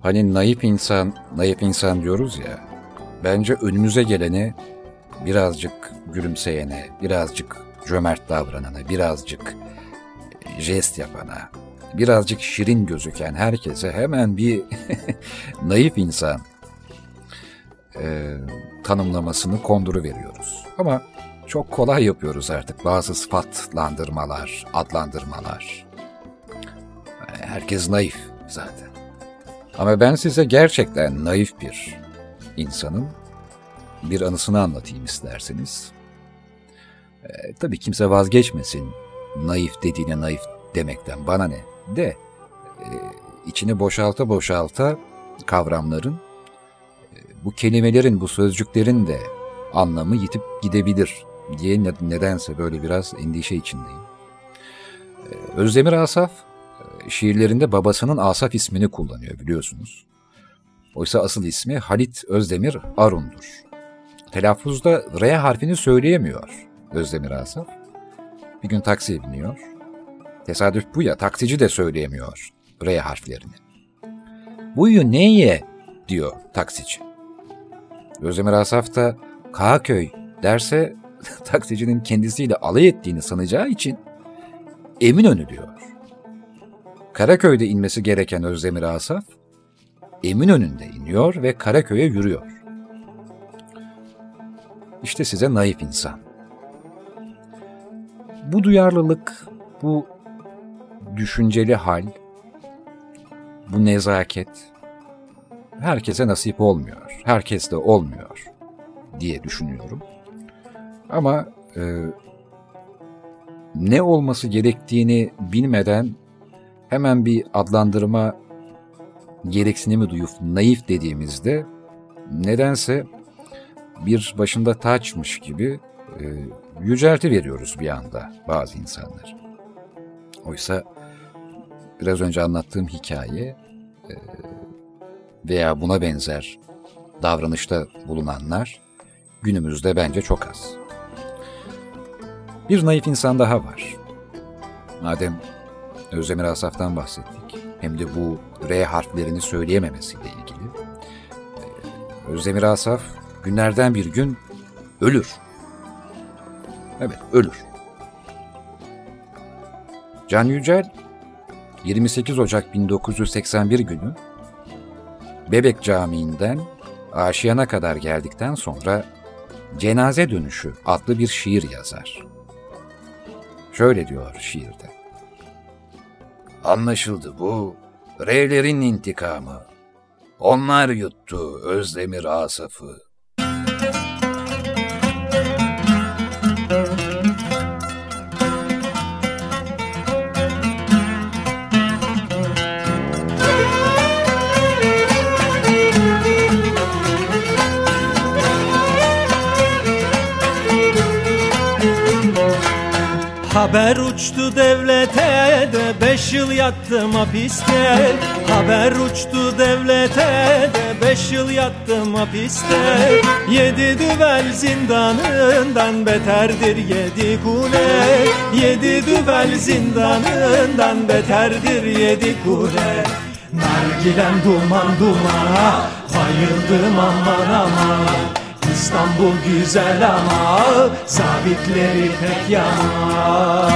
Speaker 1: Hani naif insan, naif insan diyoruz ya. Bence önümüze geleni birazcık gülümseyene, birazcık cömert davranana, birazcık jest yapana, birazcık şirin gözüken herkese hemen bir [laughs] naif insan e, tanımlamasını konduru veriyoruz. Ama çok kolay yapıyoruz artık bazı sıfatlandırmalar, adlandırmalar. E, Herkes naif zaten. Ama ben size gerçekten naif bir insanın bir anısını anlatayım isterseniz. Ee, tabii kimse vazgeçmesin naif dediğine naif demekten bana ne de e, içini boşalta boşalta kavramların e, bu kelimelerin bu sözcüklerin de anlamı yitip gidebilir diye ne- nedense böyle biraz endişe içindeyim. Ee, Özdemir Asaf e, şiirlerinde babasının Asaf ismini kullanıyor biliyorsunuz. Oysa asıl ismi Halit Özdemir Arun'dur. Telaffuzda R harfini söyleyemiyor Özdemir Asaf. Bir gün taksiye biniyor. Tesadüf bu ya taksici de söyleyemiyor R harflerini. Buyu neye diyor taksici. Özdemir Asaf da Kağköy derse [laughs] taksicinin kendisiyle alay ettiğini sanacağı için Eminönü diyor. Karaköy'de inmesi gereken Özdemir Asaf, Eminönü'nde iniyor ve Karaköy'e yürüyor. İşte size naif insan. Bu duyarlılık, bu düşünceli hal, bu nezaket herkese nasip olmuyor. Herkes de olmuyor diye düşünüyorum. Ama e, ne olması gerektiğini bilmeden hemen bir adlandırma gereksinimi duyup naif dediğimizde nedense bir başında taçmış gibi e, yücelti veriyoruz bir anda bazı insanlar. Oysa biraz önce anlattığım hikaye e, veya buna benzer davranışta bulunanlar günümüzde bence çok az. Bir naif insan daha var. Madem Özdemir Asaf'tan bahsettik. Hem de bu R harflerini söyleyememesiyle ilgili. Ee, Özdemir Asaf günlerden bir gün ölür. Evet, ölür. Can Yücel 28 Ocak 1981 günü Bebek Camii'nden Aşiyan'a kadar geldikten sonra Cenaze Dönüşü adlı bir şiir yazar. Şöyle diyor şiirde. Anlaşıldı bu, R'lerin intikamı. Onlar yuttu Özdemir Asaf'ı.
Speaker 7: Haber uçtu devlete de beş yıl yattım hapiste. Haber uçtu devlete de beş yıl yattım hapiste. Yedi düvel zindanından beterdir yedi kule. Yedi düvel zindanından beterdir yedi kule.
Speaker 8: Nargilem duman dumana Bayıldım aman aman İstanbul güzel ama Sabitleri pek yaman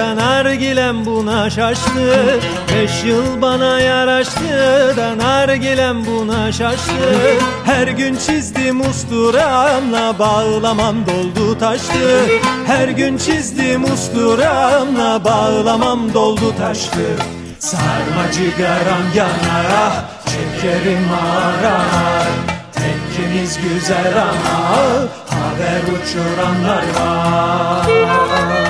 Speaker 8: da nargilem buna şaştı. Beş yıl bana yaraştı. Da nargilem buna şaştı. Her gün çizdim usturamla bağlamam doldu taştı. Her gün çizdim usturamla bağlamam doldu taştı. Sarma cigaram yanar çekerim arar Tekkimiz güzel ama haber uçuranlar var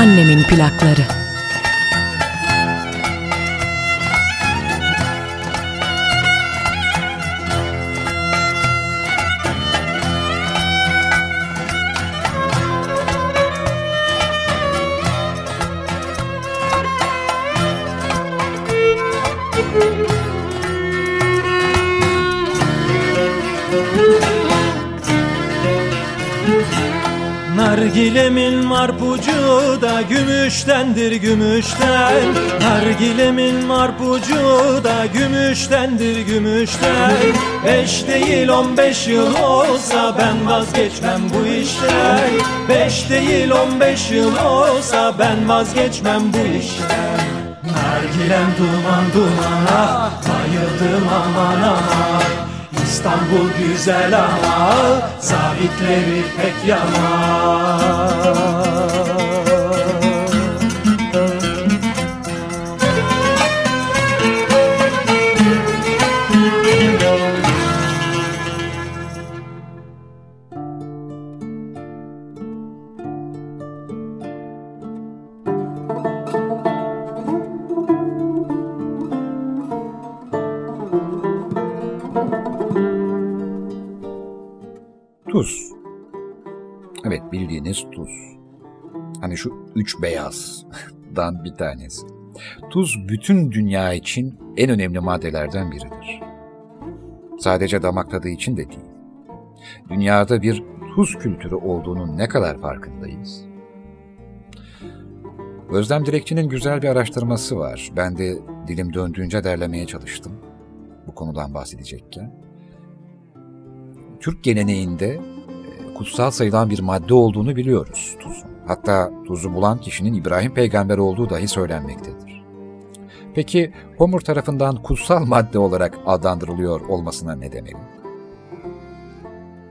Speaker 5: Annemin plakları.
Speaker 8: Nargilemin marpucu da gümüştendir gümüşten. Nargilemin marpucu da gümüştendir gümüşten. Beş değil on beş yıl olsa ben vazgeçmem bu işten. Beş değil on beş yıl olsa ben vazgeçmem bu işten. Nargilem duman dumana bayıldım aman aman İstanbul güzel ama zabitleri pek yaman
Speaker 1: üç beyazdan bir tanesi. Tuz bütün dünya için en önemli maddelerden biridir. Sadece damak tadı için de değil. Dünyada bir tuz kültürü olduğunun ne kadar farkındayız? Özlem Direkçi'nin güzel bir araştırması var. Ben de dilim döndüğünce derlemeye çalıştım bu konudan bahsedecekken. Türk geleneğinde e, kutsal sayılan bir madde olduğunu biliyoruz tuzun. Hatta tuzu bulan kişinin İbrahim peygamber olduğu dahi söylenmektedir. Peki Homer tarafından kutsal madde olarak adlandırılıyor olmasına ne demeli?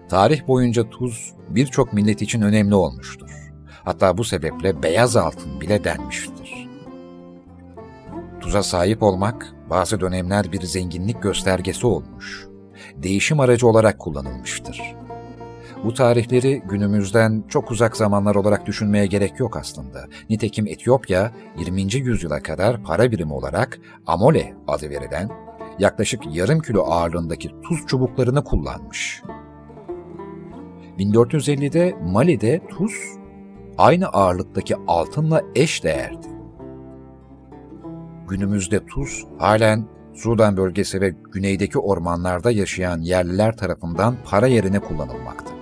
Speaker 1: Tarih boyunca tuz birçok millet için önemli olmuştur. Hatta bu sebeple beyaz altın bile denmiştir. Tuza sahip olmak bazı dönemler bir zenginlik göstergesi olmuş değişim aracı olarak kullanılmıştır. Bu tarihleri günümüzden çok uzak zamanlar olarak düşünmeye gerek yok aslında. Nitekim Etiyopya 20. yüzyıla kadar para birimi olarak amole adı verilen yaklaşık yarım kilo ağırlığındaki tuz çubuklarını kullanmış. 1450'de Mali'de tuz aynı ağırlıktaki altınla eş değerdi. Günümüzde tuz halen Sudan bölgesi ve güneydeki ormanlarda yaşayan yerliler tarafından para yerine kullanılmakta.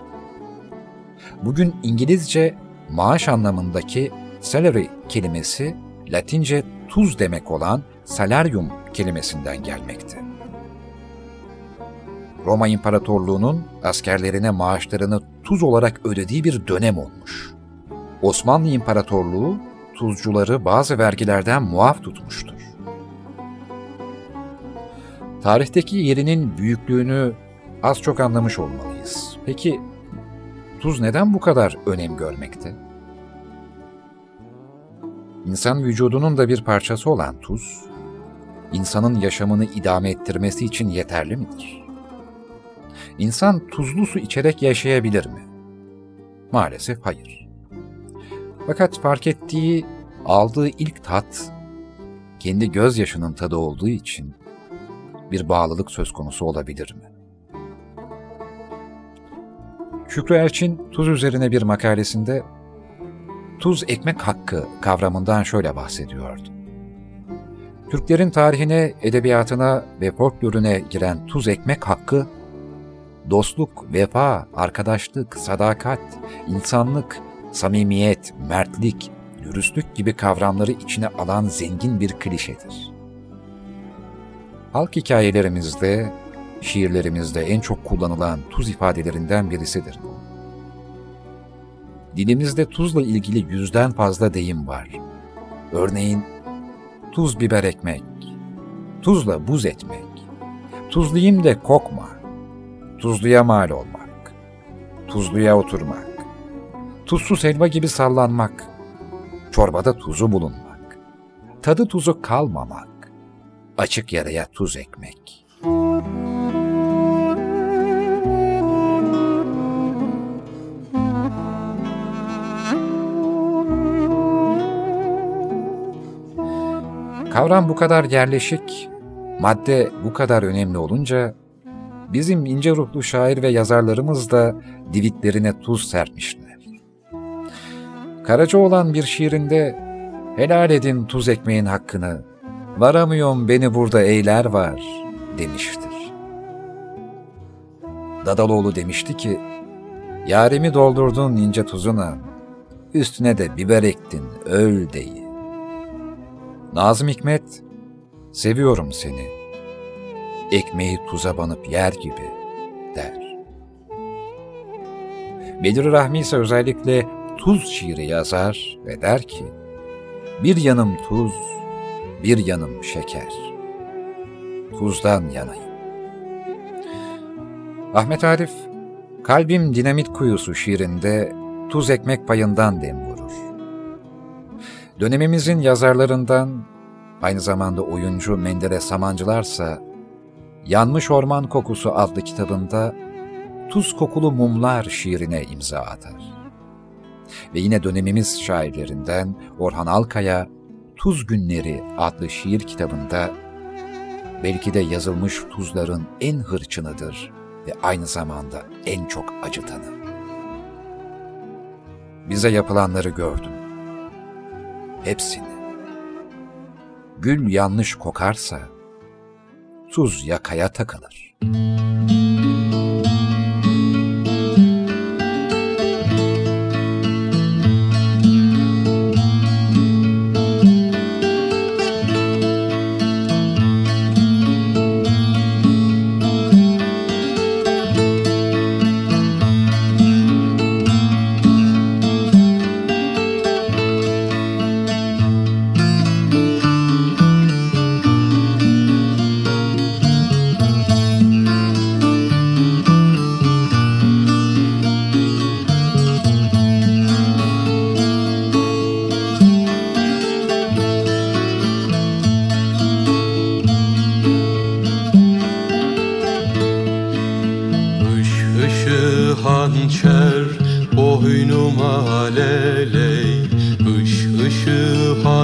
Speaker 1: Bugün İngilizce maaş anlamındaki salary kelimesi Latince tuz demek olan salarium kelimesinden gelmekte. Roma İmparatorluğu'nun askerlerine maaşlarını tuz olarak ödediği bir dönem olmuş. Osmanlı İmparatorluğu tuzcuları bazı vergilerden muaf tutmuştur. Tarihteki yerinin büyüklüğünü az çok anlamış olmalıyız. Peki tuz neden bu kadar önem görmekte? İnsan vücudunun da bir parçası olan tuz, insanın yaşamını idame ettirmesi için yeterli midir? İnsan tuzlu su içerek yaşayabilir mi? Maalesef hayır. Fakat fark ettiği, aldığı ilk tat, kendi gözyaşının tadı olduğu için bir bağlılık söz konusu olabilir mi? Şükrü Erçin tuz üzerine bir makalesinde tuz ekmek hakkı kavramından şöyle bahsediyordu. Türklerin tarihine, edebiyatına ve folklorüne giren tuz ekmek hakkı, dostluk, vefa, arkadaşlık, sadakat, insanlık, samimiyet, mertlik, dürüstlük gibi kavramları içine alan zengin bir klişedir. Halk hikayelerimizde, şiirlerimizde en çok kullanılan tuz ifadelerinden birisidir. Dilimizde tuzla ilgili yüzden fazla deyim var. Örneğin, tuz biber ekmek, tuzla buz etmek, tuzluyum de kokma, tuzluya mal olmak, tuzluya oturmak, tuzsuz helva gibi sallanmak, çorbada tuzu bulunmak, tadı tuzu kalmamak, açık yaraya tuz ekmek. Kavram bu kadar yerleşik, madde bu kadar önemli olunca bizim ince ruhlu şair ve yazarlarımız da divitlerine tuz serpmişler. Karaca olan bir şiirinde helal edin tuz ekmeğin hakkını, varamıyorum beni burada eyler var demiştir. Dadaloğlu demişti ki, yarimi doldurdun ince tuzuna, üstüne de biber ektin öl deyi. Nazım Hikmet, seviyorum seni, ekmeği tuza banıp yer gibi der. Bedir Rahmi ise özellikle tuz şiiri yazar ve der ki, bir yanım tuz, bir yanım şeker. Tuzdan yanayım. Ahmet Arif, Kalbim Dinamit Kuyusu şiirinde tuz ekmek payından dem vurur. Dönemimizin yazarlarından, aynı zamanda oyuncu Menderes Samancılarsa, Yanmış Orman Kokusu adlı kitabında Tuz Kokulu Mumlar şiirine imza atar. Ve yine dönemimiz şairlerinden Orhan Alkaya, Tuz Günleri adlı şiir kitabında belki de yazılmış tuzların en hırçınıdır ve aynı zamanda en çok acıtanı. Bize yapılanları gördüm. Hepsini. Gül yanlış kokarsa, tuz yakaya takılır.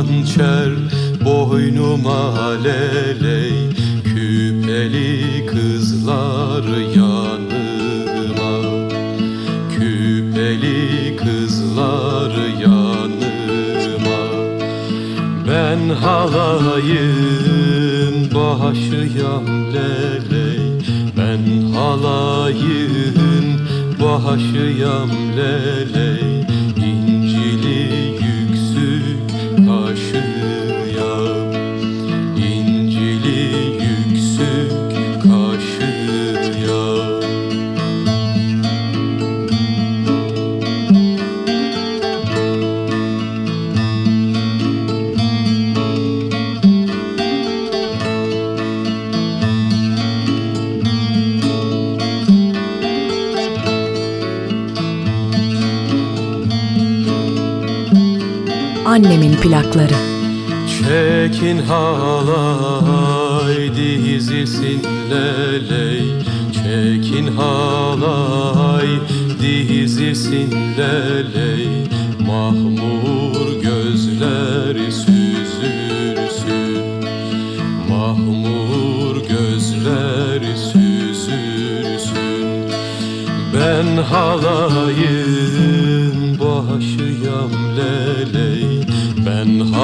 Speaker 2: Hançer boynuma leley Küpeli kızlar yanıma. Küpeli kızlar yanıma. Ben halayın başıyam leley. Ben halayın başıyam leley
Speaker 5: annemin plakları.
Speaker 2: Çekin halay dizisinle ley. Çekin halay dizisinle ley. Mahmur gözleri süzülsün. Mahmur gözleri süzülsün.
Speaker 9: Ben halayım başıyam lele.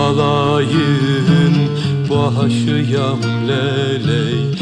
Speaker 9: Ben halayın başıyam leley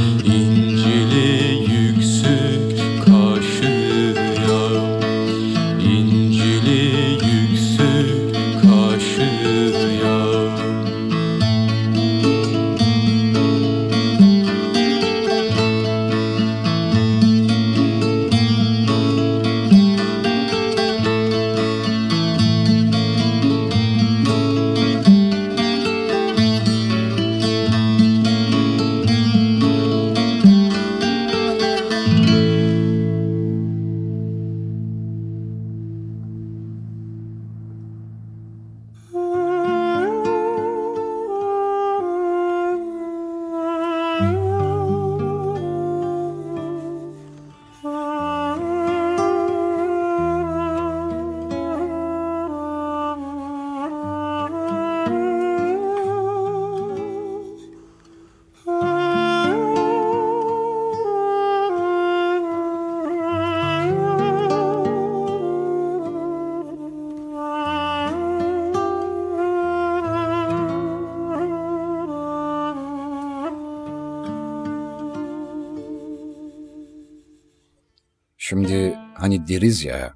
Speaker 1: Şimdi hani deriz ya,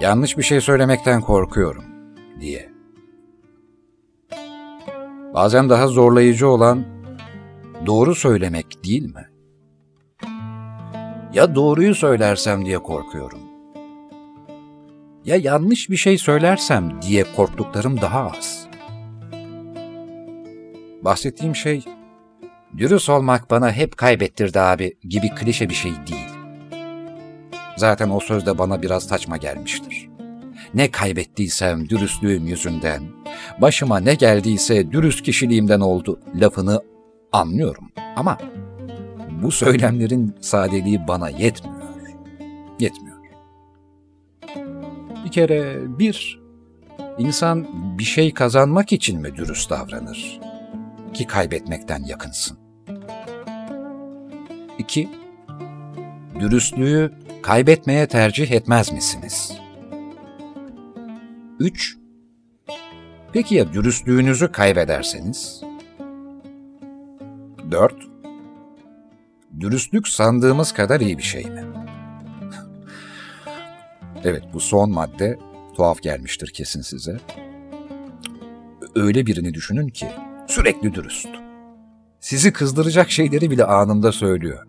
Speaker 1: yanlış bir şey söylemekten korkuyorum diye. Bazen daha zorlayıcı olan doğru söylemek değil mi? Ya doğruyu söylersem diye korkuyorum. Ya yanlış bir şey söylersem diye korktuklarım daha az. Bahsettiğim şey, dürüst olmak bana hep kaybettirdi abi gibi klişe bir şey değil. Zaten o söz de bana biraz saçma gelmiştir. Ne kaybettiysem dürüstlüğüm yüzünden, başıma ne geldiyse dürüst kişiliğimden oldu lafını anlıyorum. Ama bu söylemlerin sadeliği bana yetmiyor. Yetmiyor. Bir kere bir, insan bir şey kazanmak için mi dürüst davranır? Ki kaybetmekten yakınsın. İki, dürüstlüğü kaybetmeye tercih etmez misiniz? 3. Peki ya dürüstlüğünüzü kaybederseniz? 4. Dürüstlük sandığımız kadar iyi bir şey mi? [laughs] evet bu son madde tuhaf gelmiştir kesin size. Öyle birini düşünün ki sürekli dürüst. Sizi kızdıracak şeyleri bile anında söylüyor.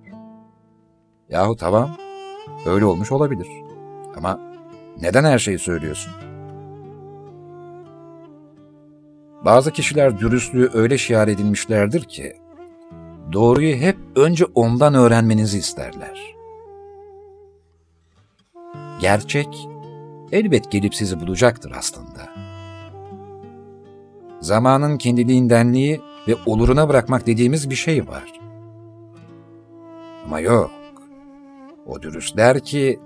Speaker 1: Yahu tamam, öyle olmuş olabilir. Ama neden her şeyi söylüyorsun? Bazı kişiler dürüstlüğü öyle şiar edilmişlerdir ki, doğruyu hep önce ondan öğrenmenizi isterler. Gerçek, elbet gelip sizi bulacaktır aslında. Zamanın kendiliğindenliği ve oluruna bırakmak dediğimiz bir şey var. Ama yok. O dürüstler ki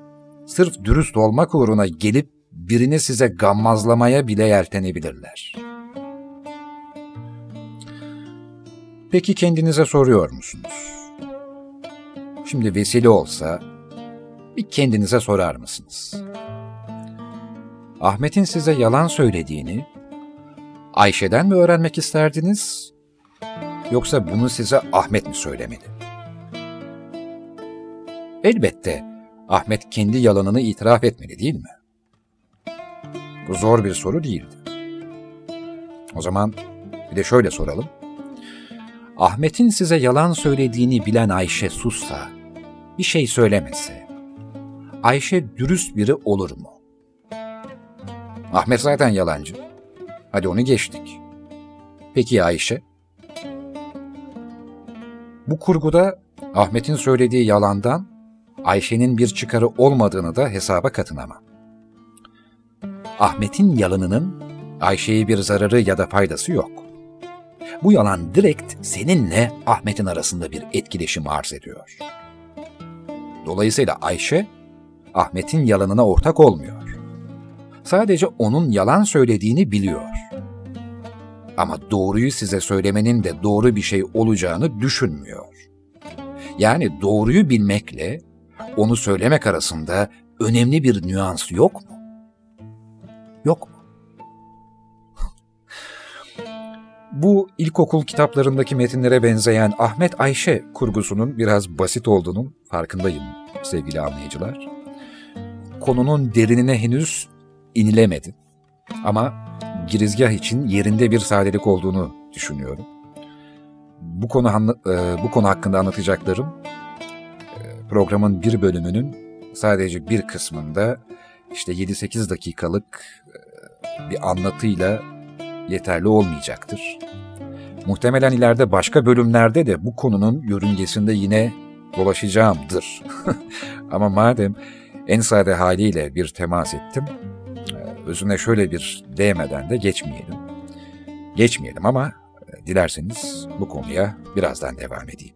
Speaker 1: sırf dürüst olmak uğruna gelip birini size gammazlamaya bile yeltenebilirler. Peki kendinize soruyor musunuz? Şimdi vesile olsa bir kendinize sorar mısınız? Ahmet'in size yalan söylediğini Ayşe'den mi öğrenmek isterdiniz? Yoksa bunu size Ahmet mi söylemeli? Elbette Ahmet kendi yalanını itiraf etmeli değil mi? Bu zor bir soru değildi. O zaman bir de şöyle soralım. Ahmet'in size yalan söylediğini bilen Ayşe sussa, bir şey söylemese, Ayşe dürüst biri olur mu? Ahmet zaten yalancı. Hadi onu geçtik. Peki Ayşe? Bu kurguda Ahmet'in söylediği yalandan Ayşe'nin bir çıkarı olmadığını da hesaba katınamam. Ahmet'in yalanının Ayşe'ye bir zararı ya da faydası yok. Bu yalan direkt seninle Ahmet'in arasında bir etkileşim arz ediyor. Dolayısıyla Ayşe, Ahmet'in yalanına ortak olmuyor. Sadece onun yalan söylediğini biliyor. Ama doğruyu size söylemenin de doğru bir şey olacağını düşünmüyor. Yani doğruyu bilmekle onu söylemek arasında önemli bir nüans yok mu? Yok mu? [laughs] Bu ilkokul kitaplarındaki metinlere benzeyen Ahmet Ayşe kurgusunun biraz basit olduğunun farkındayım sevgili anlayıcılar. Konunun derinine henüz inilemedi. Ama girizgah için yerinde bir sadelik olduğunu düşünüyorum. Bu konu e, bu konu hakkında anlatacaklarım programın bir bölümünün sadece bir kısmında işte 7-8 dakikalık e, bir anlatıyla yeterli olmayacaktır. Muhtemelen ileride başka bölümlerde de bu konunun yörüngesinde yine dolaşacağımdır. [laughs] Ama madem en sade haliyle bir temas ettim, e, özüne şöyle bir değmeden de geçmeyelim. Geçmeyelim ama e, dilerseniz bu konuya birazdan devam edeyim.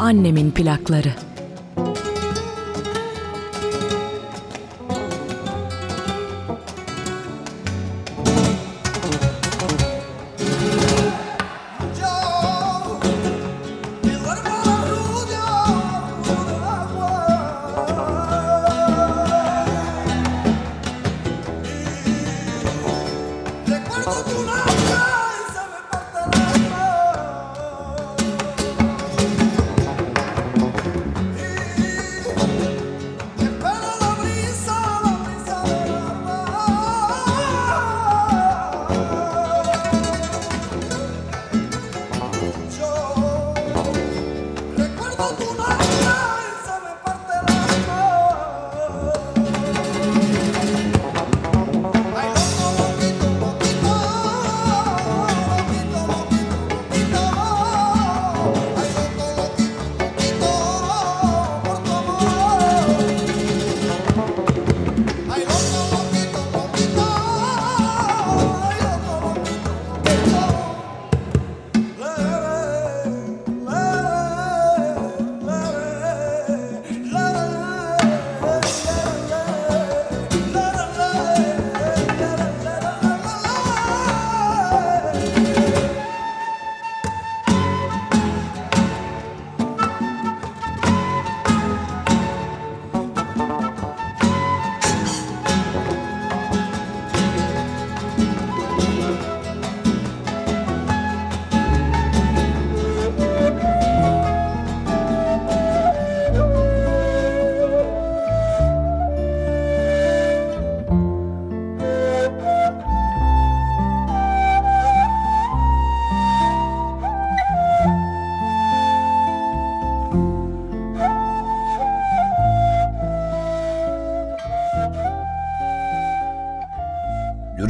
Speaker 5: Annemin plakları.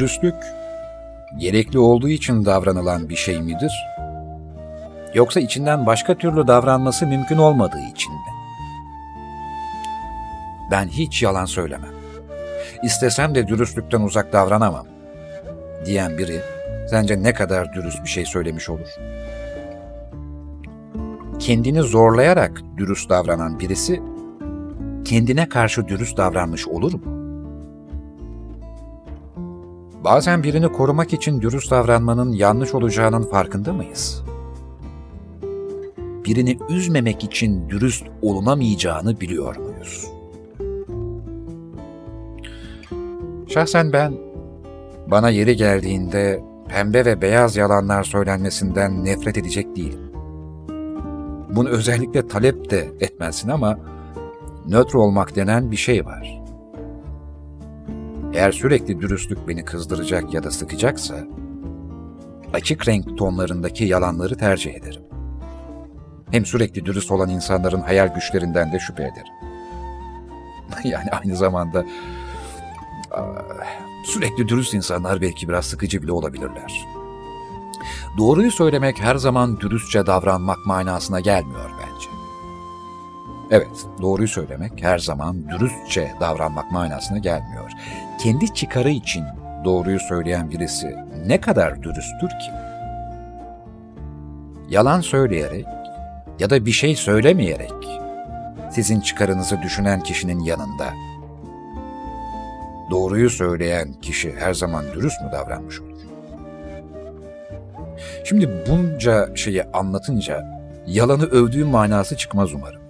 Speaker 1: Dürüstlük gerekli olduğu için davranılan bir şey midir? Yoksa içinden başka türlü davranması mümkün olmadığı için mi? Ben hiç yalan söylemem. İstesem de dürüstlükten uzak davranamam diyen biri sence ne kadar dürüst bir şey söylemiş olur? Kendini zorlayarak dürüst davranan birisi kendine karşı dürüst davranmış olur mu? Bazen birini korumak için dürüst davranmanın yanlış olacağının farkında mıyız? Birini üzmemek için dürüst olunamayacağını biliyor muyuz? Şahsen ben bana yeri geldiğinde pembe ve beyaz yalanlar söylenmesinden nefret edecek değilim. Bunu özellikle talep de etmezsin ama nötr olmak denen bir şey var. Eğer sürekli dürüstlük beni kızdıracak ya da sıkacaksa, açık renk tonlarındaki yalanları tercih ederim. Hem sürekli dürüst olan insanların hayal güçlerinden de şüphe ederim. [laughs] yani aynı zamanda sürekli dürüst insanlar belki biraz sıkıcı bile olabilirler. Doğruyu söylemek her zaman dürüstçe davranmak manasına gelmiyor bence. Evet, doğruyu söylemek her zaman dürüstçe davranmak manasına gelmiyor. Kendi çıkarı için doğruyu söyleyen birisi ne kadar dürüsttür ki? Yalan söyleyerek ya da bir şey söylemeyerek sizin çıkarınızı düşünen kişinin yanında doğruyu söyleyen kişi her zaman dürüst mü davranmış olur? Şimdi bunca şeyi anlatınca yalanı övdüğüm manası çıkmaz umarım.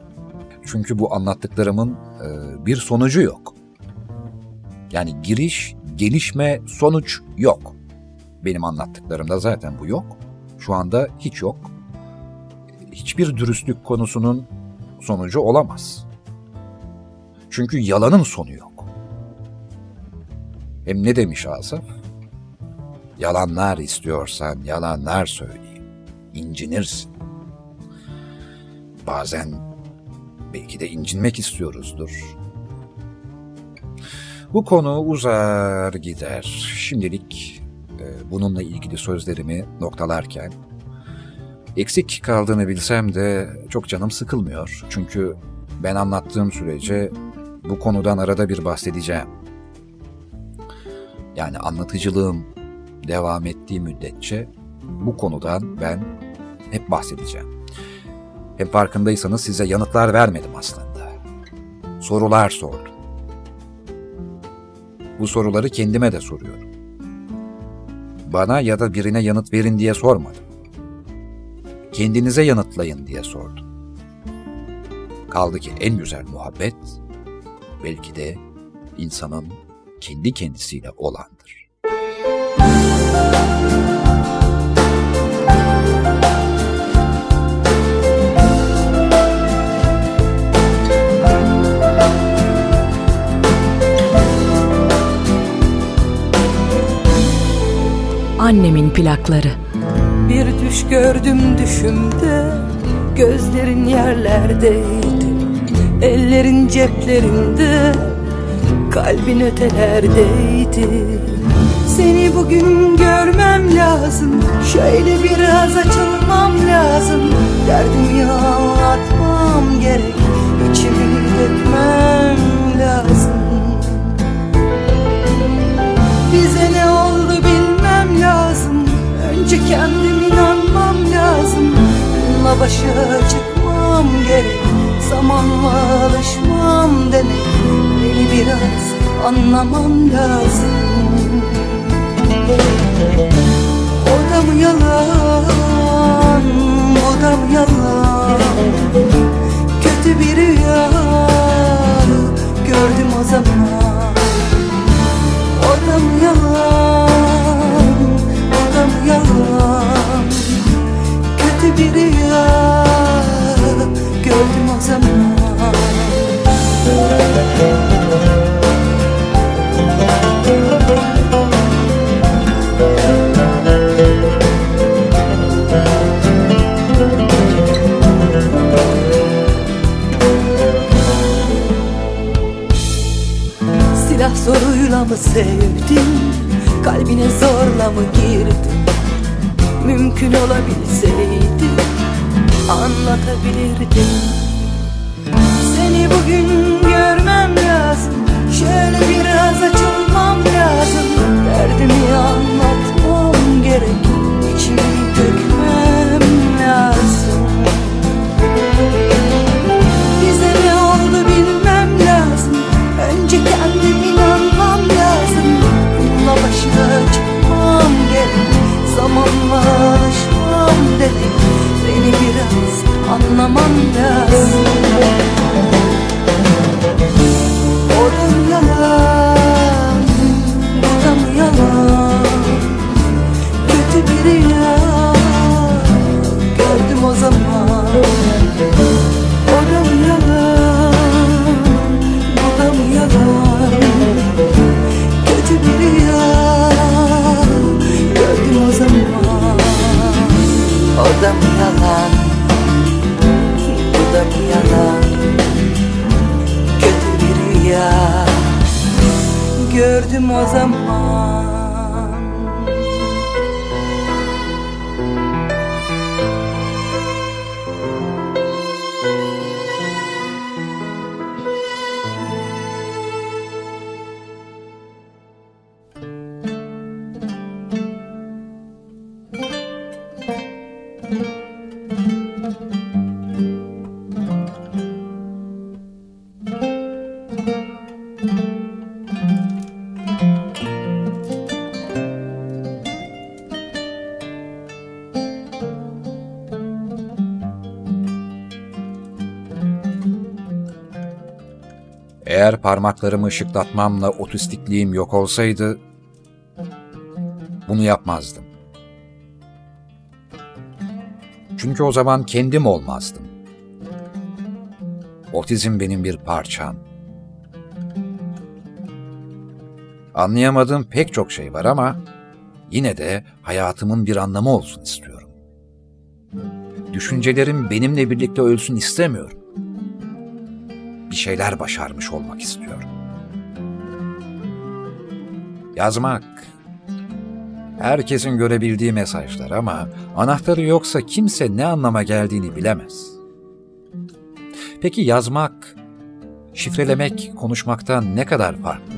Speaker 1: Çünkü bu anlattıklarımın bir sonucu yok. Yani giriş, gelişme, sonuç yok. Benim anlattıklarımda zaten bu yok. Şu anda hiç yok. Hiçbir dürüstlük konusunun sonucu olamaz. Çünkü yalanın sonu yok. Hem ne demiş Asaf? Yalanlar istiyorsan yalanlar söyleyeyim. İncinirsin. Bazen belki de incinmek istiyoruzdur. Bu konu uzar gider. Şimdilik e, bununla ilgili sözlerimi noktalarken eksik kaldığını bilsem de çok canım sıkılmıyor. Çünkü ben anlattığım sürece bu konudan arada bir bahsedeceğim. Yani anlatıcılığım devam ettiği müddetçe bu konudan ben hep bahsedeceğim. Hem farkındaysanız size yanıtlar vermedim aslında. Sorular sordum. Bu soruları kendime de soruyorum. Bana ya da birine yanıt verin diye sormadım. Kendinize yanıtlayın diye sordum. Kaldı ki en güzel muhabbet belki de insanın kendi kendisiyle olandır.
Speaker 5: Annemin plakları.
Speaker 4: Bir düş gördüm düşümde Gözlerin yerlerdeydi. Ellerin ceplerinde Kalbin ötelerdeydi. Seni bugün görmem lazım Şöyle biraz açılmam lazım. Derdimi anlatmam gerek İçimi dökmem lazım Önce kendim inanmam lazım. Bununla başa çıkmam gerek. Zamanla alışmam demek. Beni biraz anlaman lazım. O da mı yalan? Bu da mı yalan? Kötü bir rüya Gördüm o zaman. O da mı yalan yalan. Kötü bir rüya Gördüm o zaman. Silah zoruyla mı sevdin Kalbine zorla mı girdin Mümkün olabilseydi Anlatabilirdim. Seni bugün görmem lazım Şöyle biraz açılmam lazım. Derdimi anlatmam gerek tamamlaşmam dedim Beni biraz anlaman lazım. Orum yalan, bu da mı yalan Kötü bir yalan Yalan Kötü bir rüya. Gördüm o zaman
Speaker 1: Eğer parmaklarımı ışıklatmamla otistikliğim yok olsaydı, bunu yapmazdım. Çünkü o zaman kendim olmazdım. Otizm benim bir parçam. Anlayamadığım pek çok şey var ama yine de hayatımın bir anlamı olsun istiyorum. Düşüncelerim benimle birlikte ölsün istemiyorum bir şeyler başarmış olmak istiyorum. Yazmak, herkesin görebildiği mesajlar ama anahtarı yoksa kimse ne anlama geldiğini bilemez. Peki yazmak, şifrelemek konuşmaktan ne kadar farklı?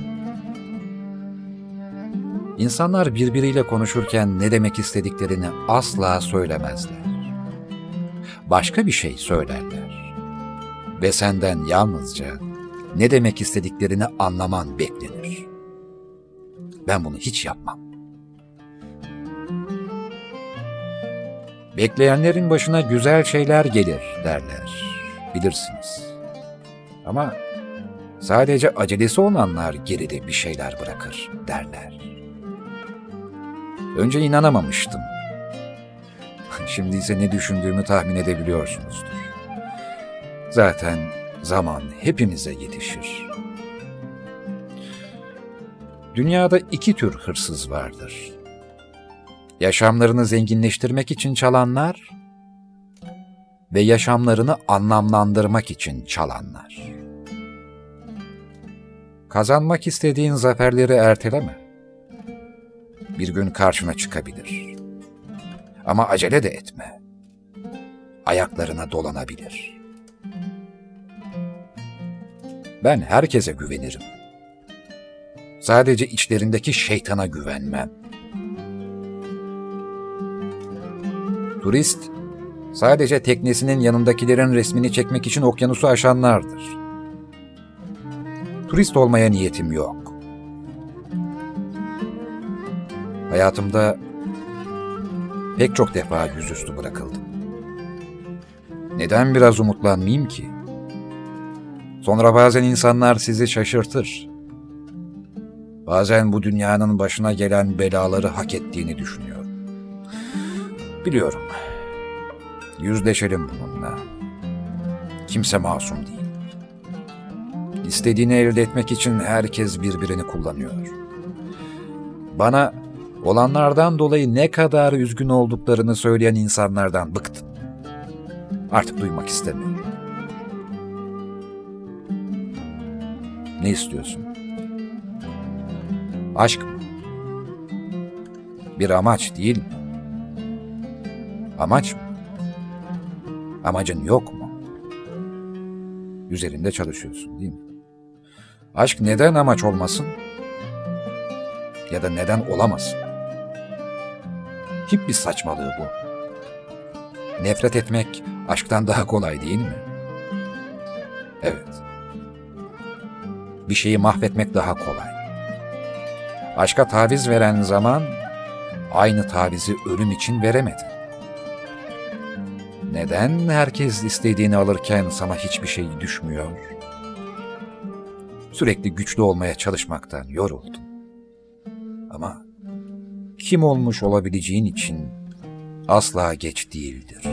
Speaker 1: İnsanlar birbiriyle konuşurken ne demek istediklerini asla söylemezler. Başka bir şey söylerler ve senden yalnızca ne demek istediklerini anlaman beklenir. Ben bunu hiç yapmam. Bekleyenlerin başına güzel şeyler gelir derler. Bilirsiniz. Ama sadece acelesi olanlar geride bir şeyler bırakır derler. Önce inanamamıştım. [laughs] Şimdi ise ne düşündüğümü tahmin edebiliyorsunuzdur. Zaten zaman hepimize yetişir. Dünyada iki tür hırsız vardır. Yaşamlarını zenginleştirmek için çalanlar ve yaşamlarını anlamlandırmak için çalanlar. Kazanmak istediğin zaferleri erteleme. Bir gün karşına çıkabilir. Ama acele de etme. Ayaklarına dolanabilir.'' Ben herkese güvenirim. Sadece içlerindeki şeytana güvenmem. Turist, sadece teknesinin yanındakilerin resmini çekmek için okyanusu aşanlardır. Turist olmaya niyetim yok. Hayatımda pek çok defa yüzüstü bırakıldım. Neden biraz umutlanmayayım ki? Sonra bazen insanlar sizi şaşırtır. Bazen bu dünyanın başına gelen belaları hak ettiğini düşünüyor. Biliyorum. Yüzleşelim bununla. Kimse masum değil. İstediğini elde etmek için herkes birbirini kullanıyor. Bana olanlardan dolayı ne kadar üzgün olduklarını söyleyen insanlardan bıktım. Artık duymak istemiyorum. Ne istiyorsun? Aşk mı? Bir amaç değil mi? Amaç mı? Amacın yok mu? Üzerinde çalışıyorsun değil mi? Aşk neden amaç olmasın? Ya da neden olamasın? Hip bir saçmalığı bu. Nefret etmek aşktan daha kolay değil mi? Evet bir şeyi mahvetmek daha kolay. Aşka taviz veren zaman aynı tavizi ölüm için veremedi. Neden herkes istediğini alırken sana hiçbir şey düşmüyor? Sürekli güçlü olmaya çalışmaktan yoruldum. Ama kim olmuş olabileceğin için asla geç değildir.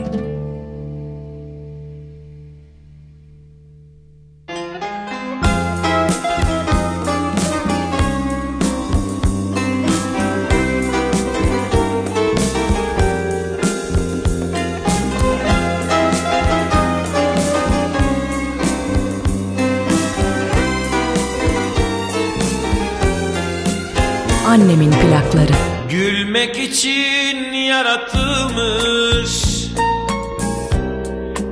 Speaker 5: Annemin plakları.
Speaker 7: Gülmek için yaratılmış.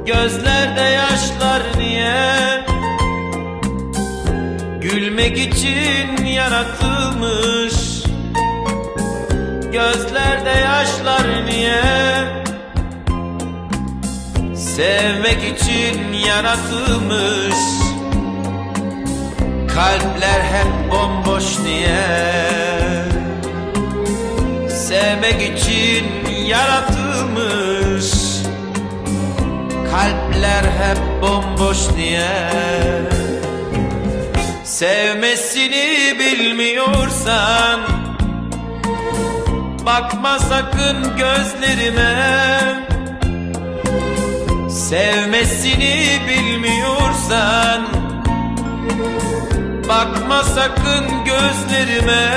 Speaker 7: Gözlerde yaşlar niye? Gülmek için yaratılmış. Gözlerde yaşlar niye? Sevmek için yaratılmış Kalpler hep bomboş niye Sevmek için yaratılmış. Kalpler hep bomboş niye Sevmesini bilmiyorsan Bakma sakın gözlerime. Sevmesini bilmiyorsan Bakma sakın gözlerime.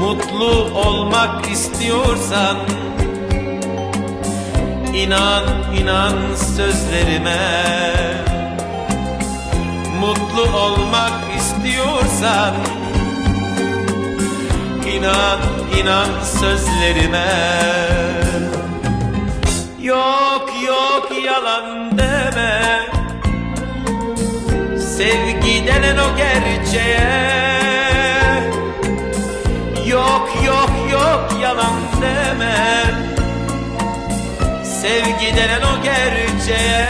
Speaker 7: Mutlu olmak istiyorsan inan inan sözlerime. Mutlu olmak istiyorsan inan inan sözlerime. Yok yok yalan deme Sevgi denen o gerçeğe. Yok yok yok yalan deme. Sevgi denen o gerçeğe.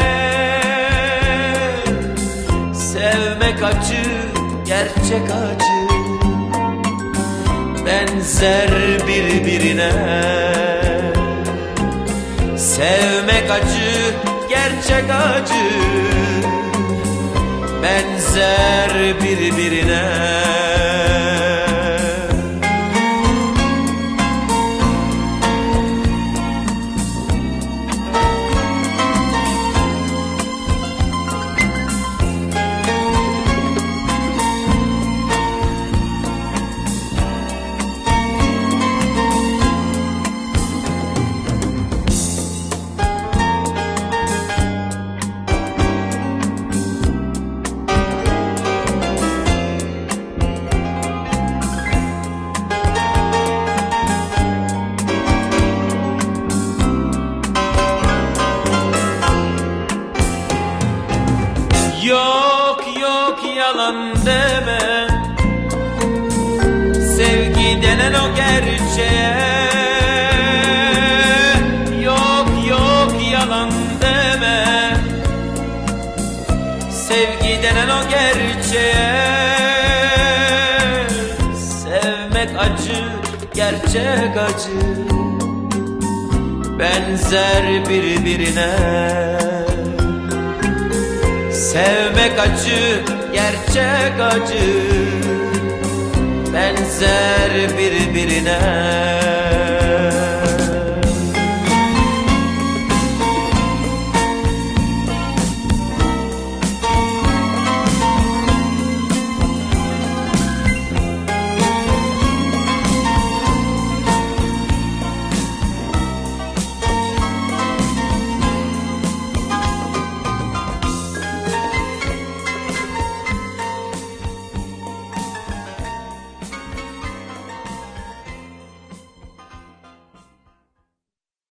Speaker 7: Sevmek acı, gerçek acı. Benzer birbirine. Sevmek acı, gerçek acı Benzer birbirine Benzer birbirine. Sevmek acı, gerçek acı. Benzer birbirine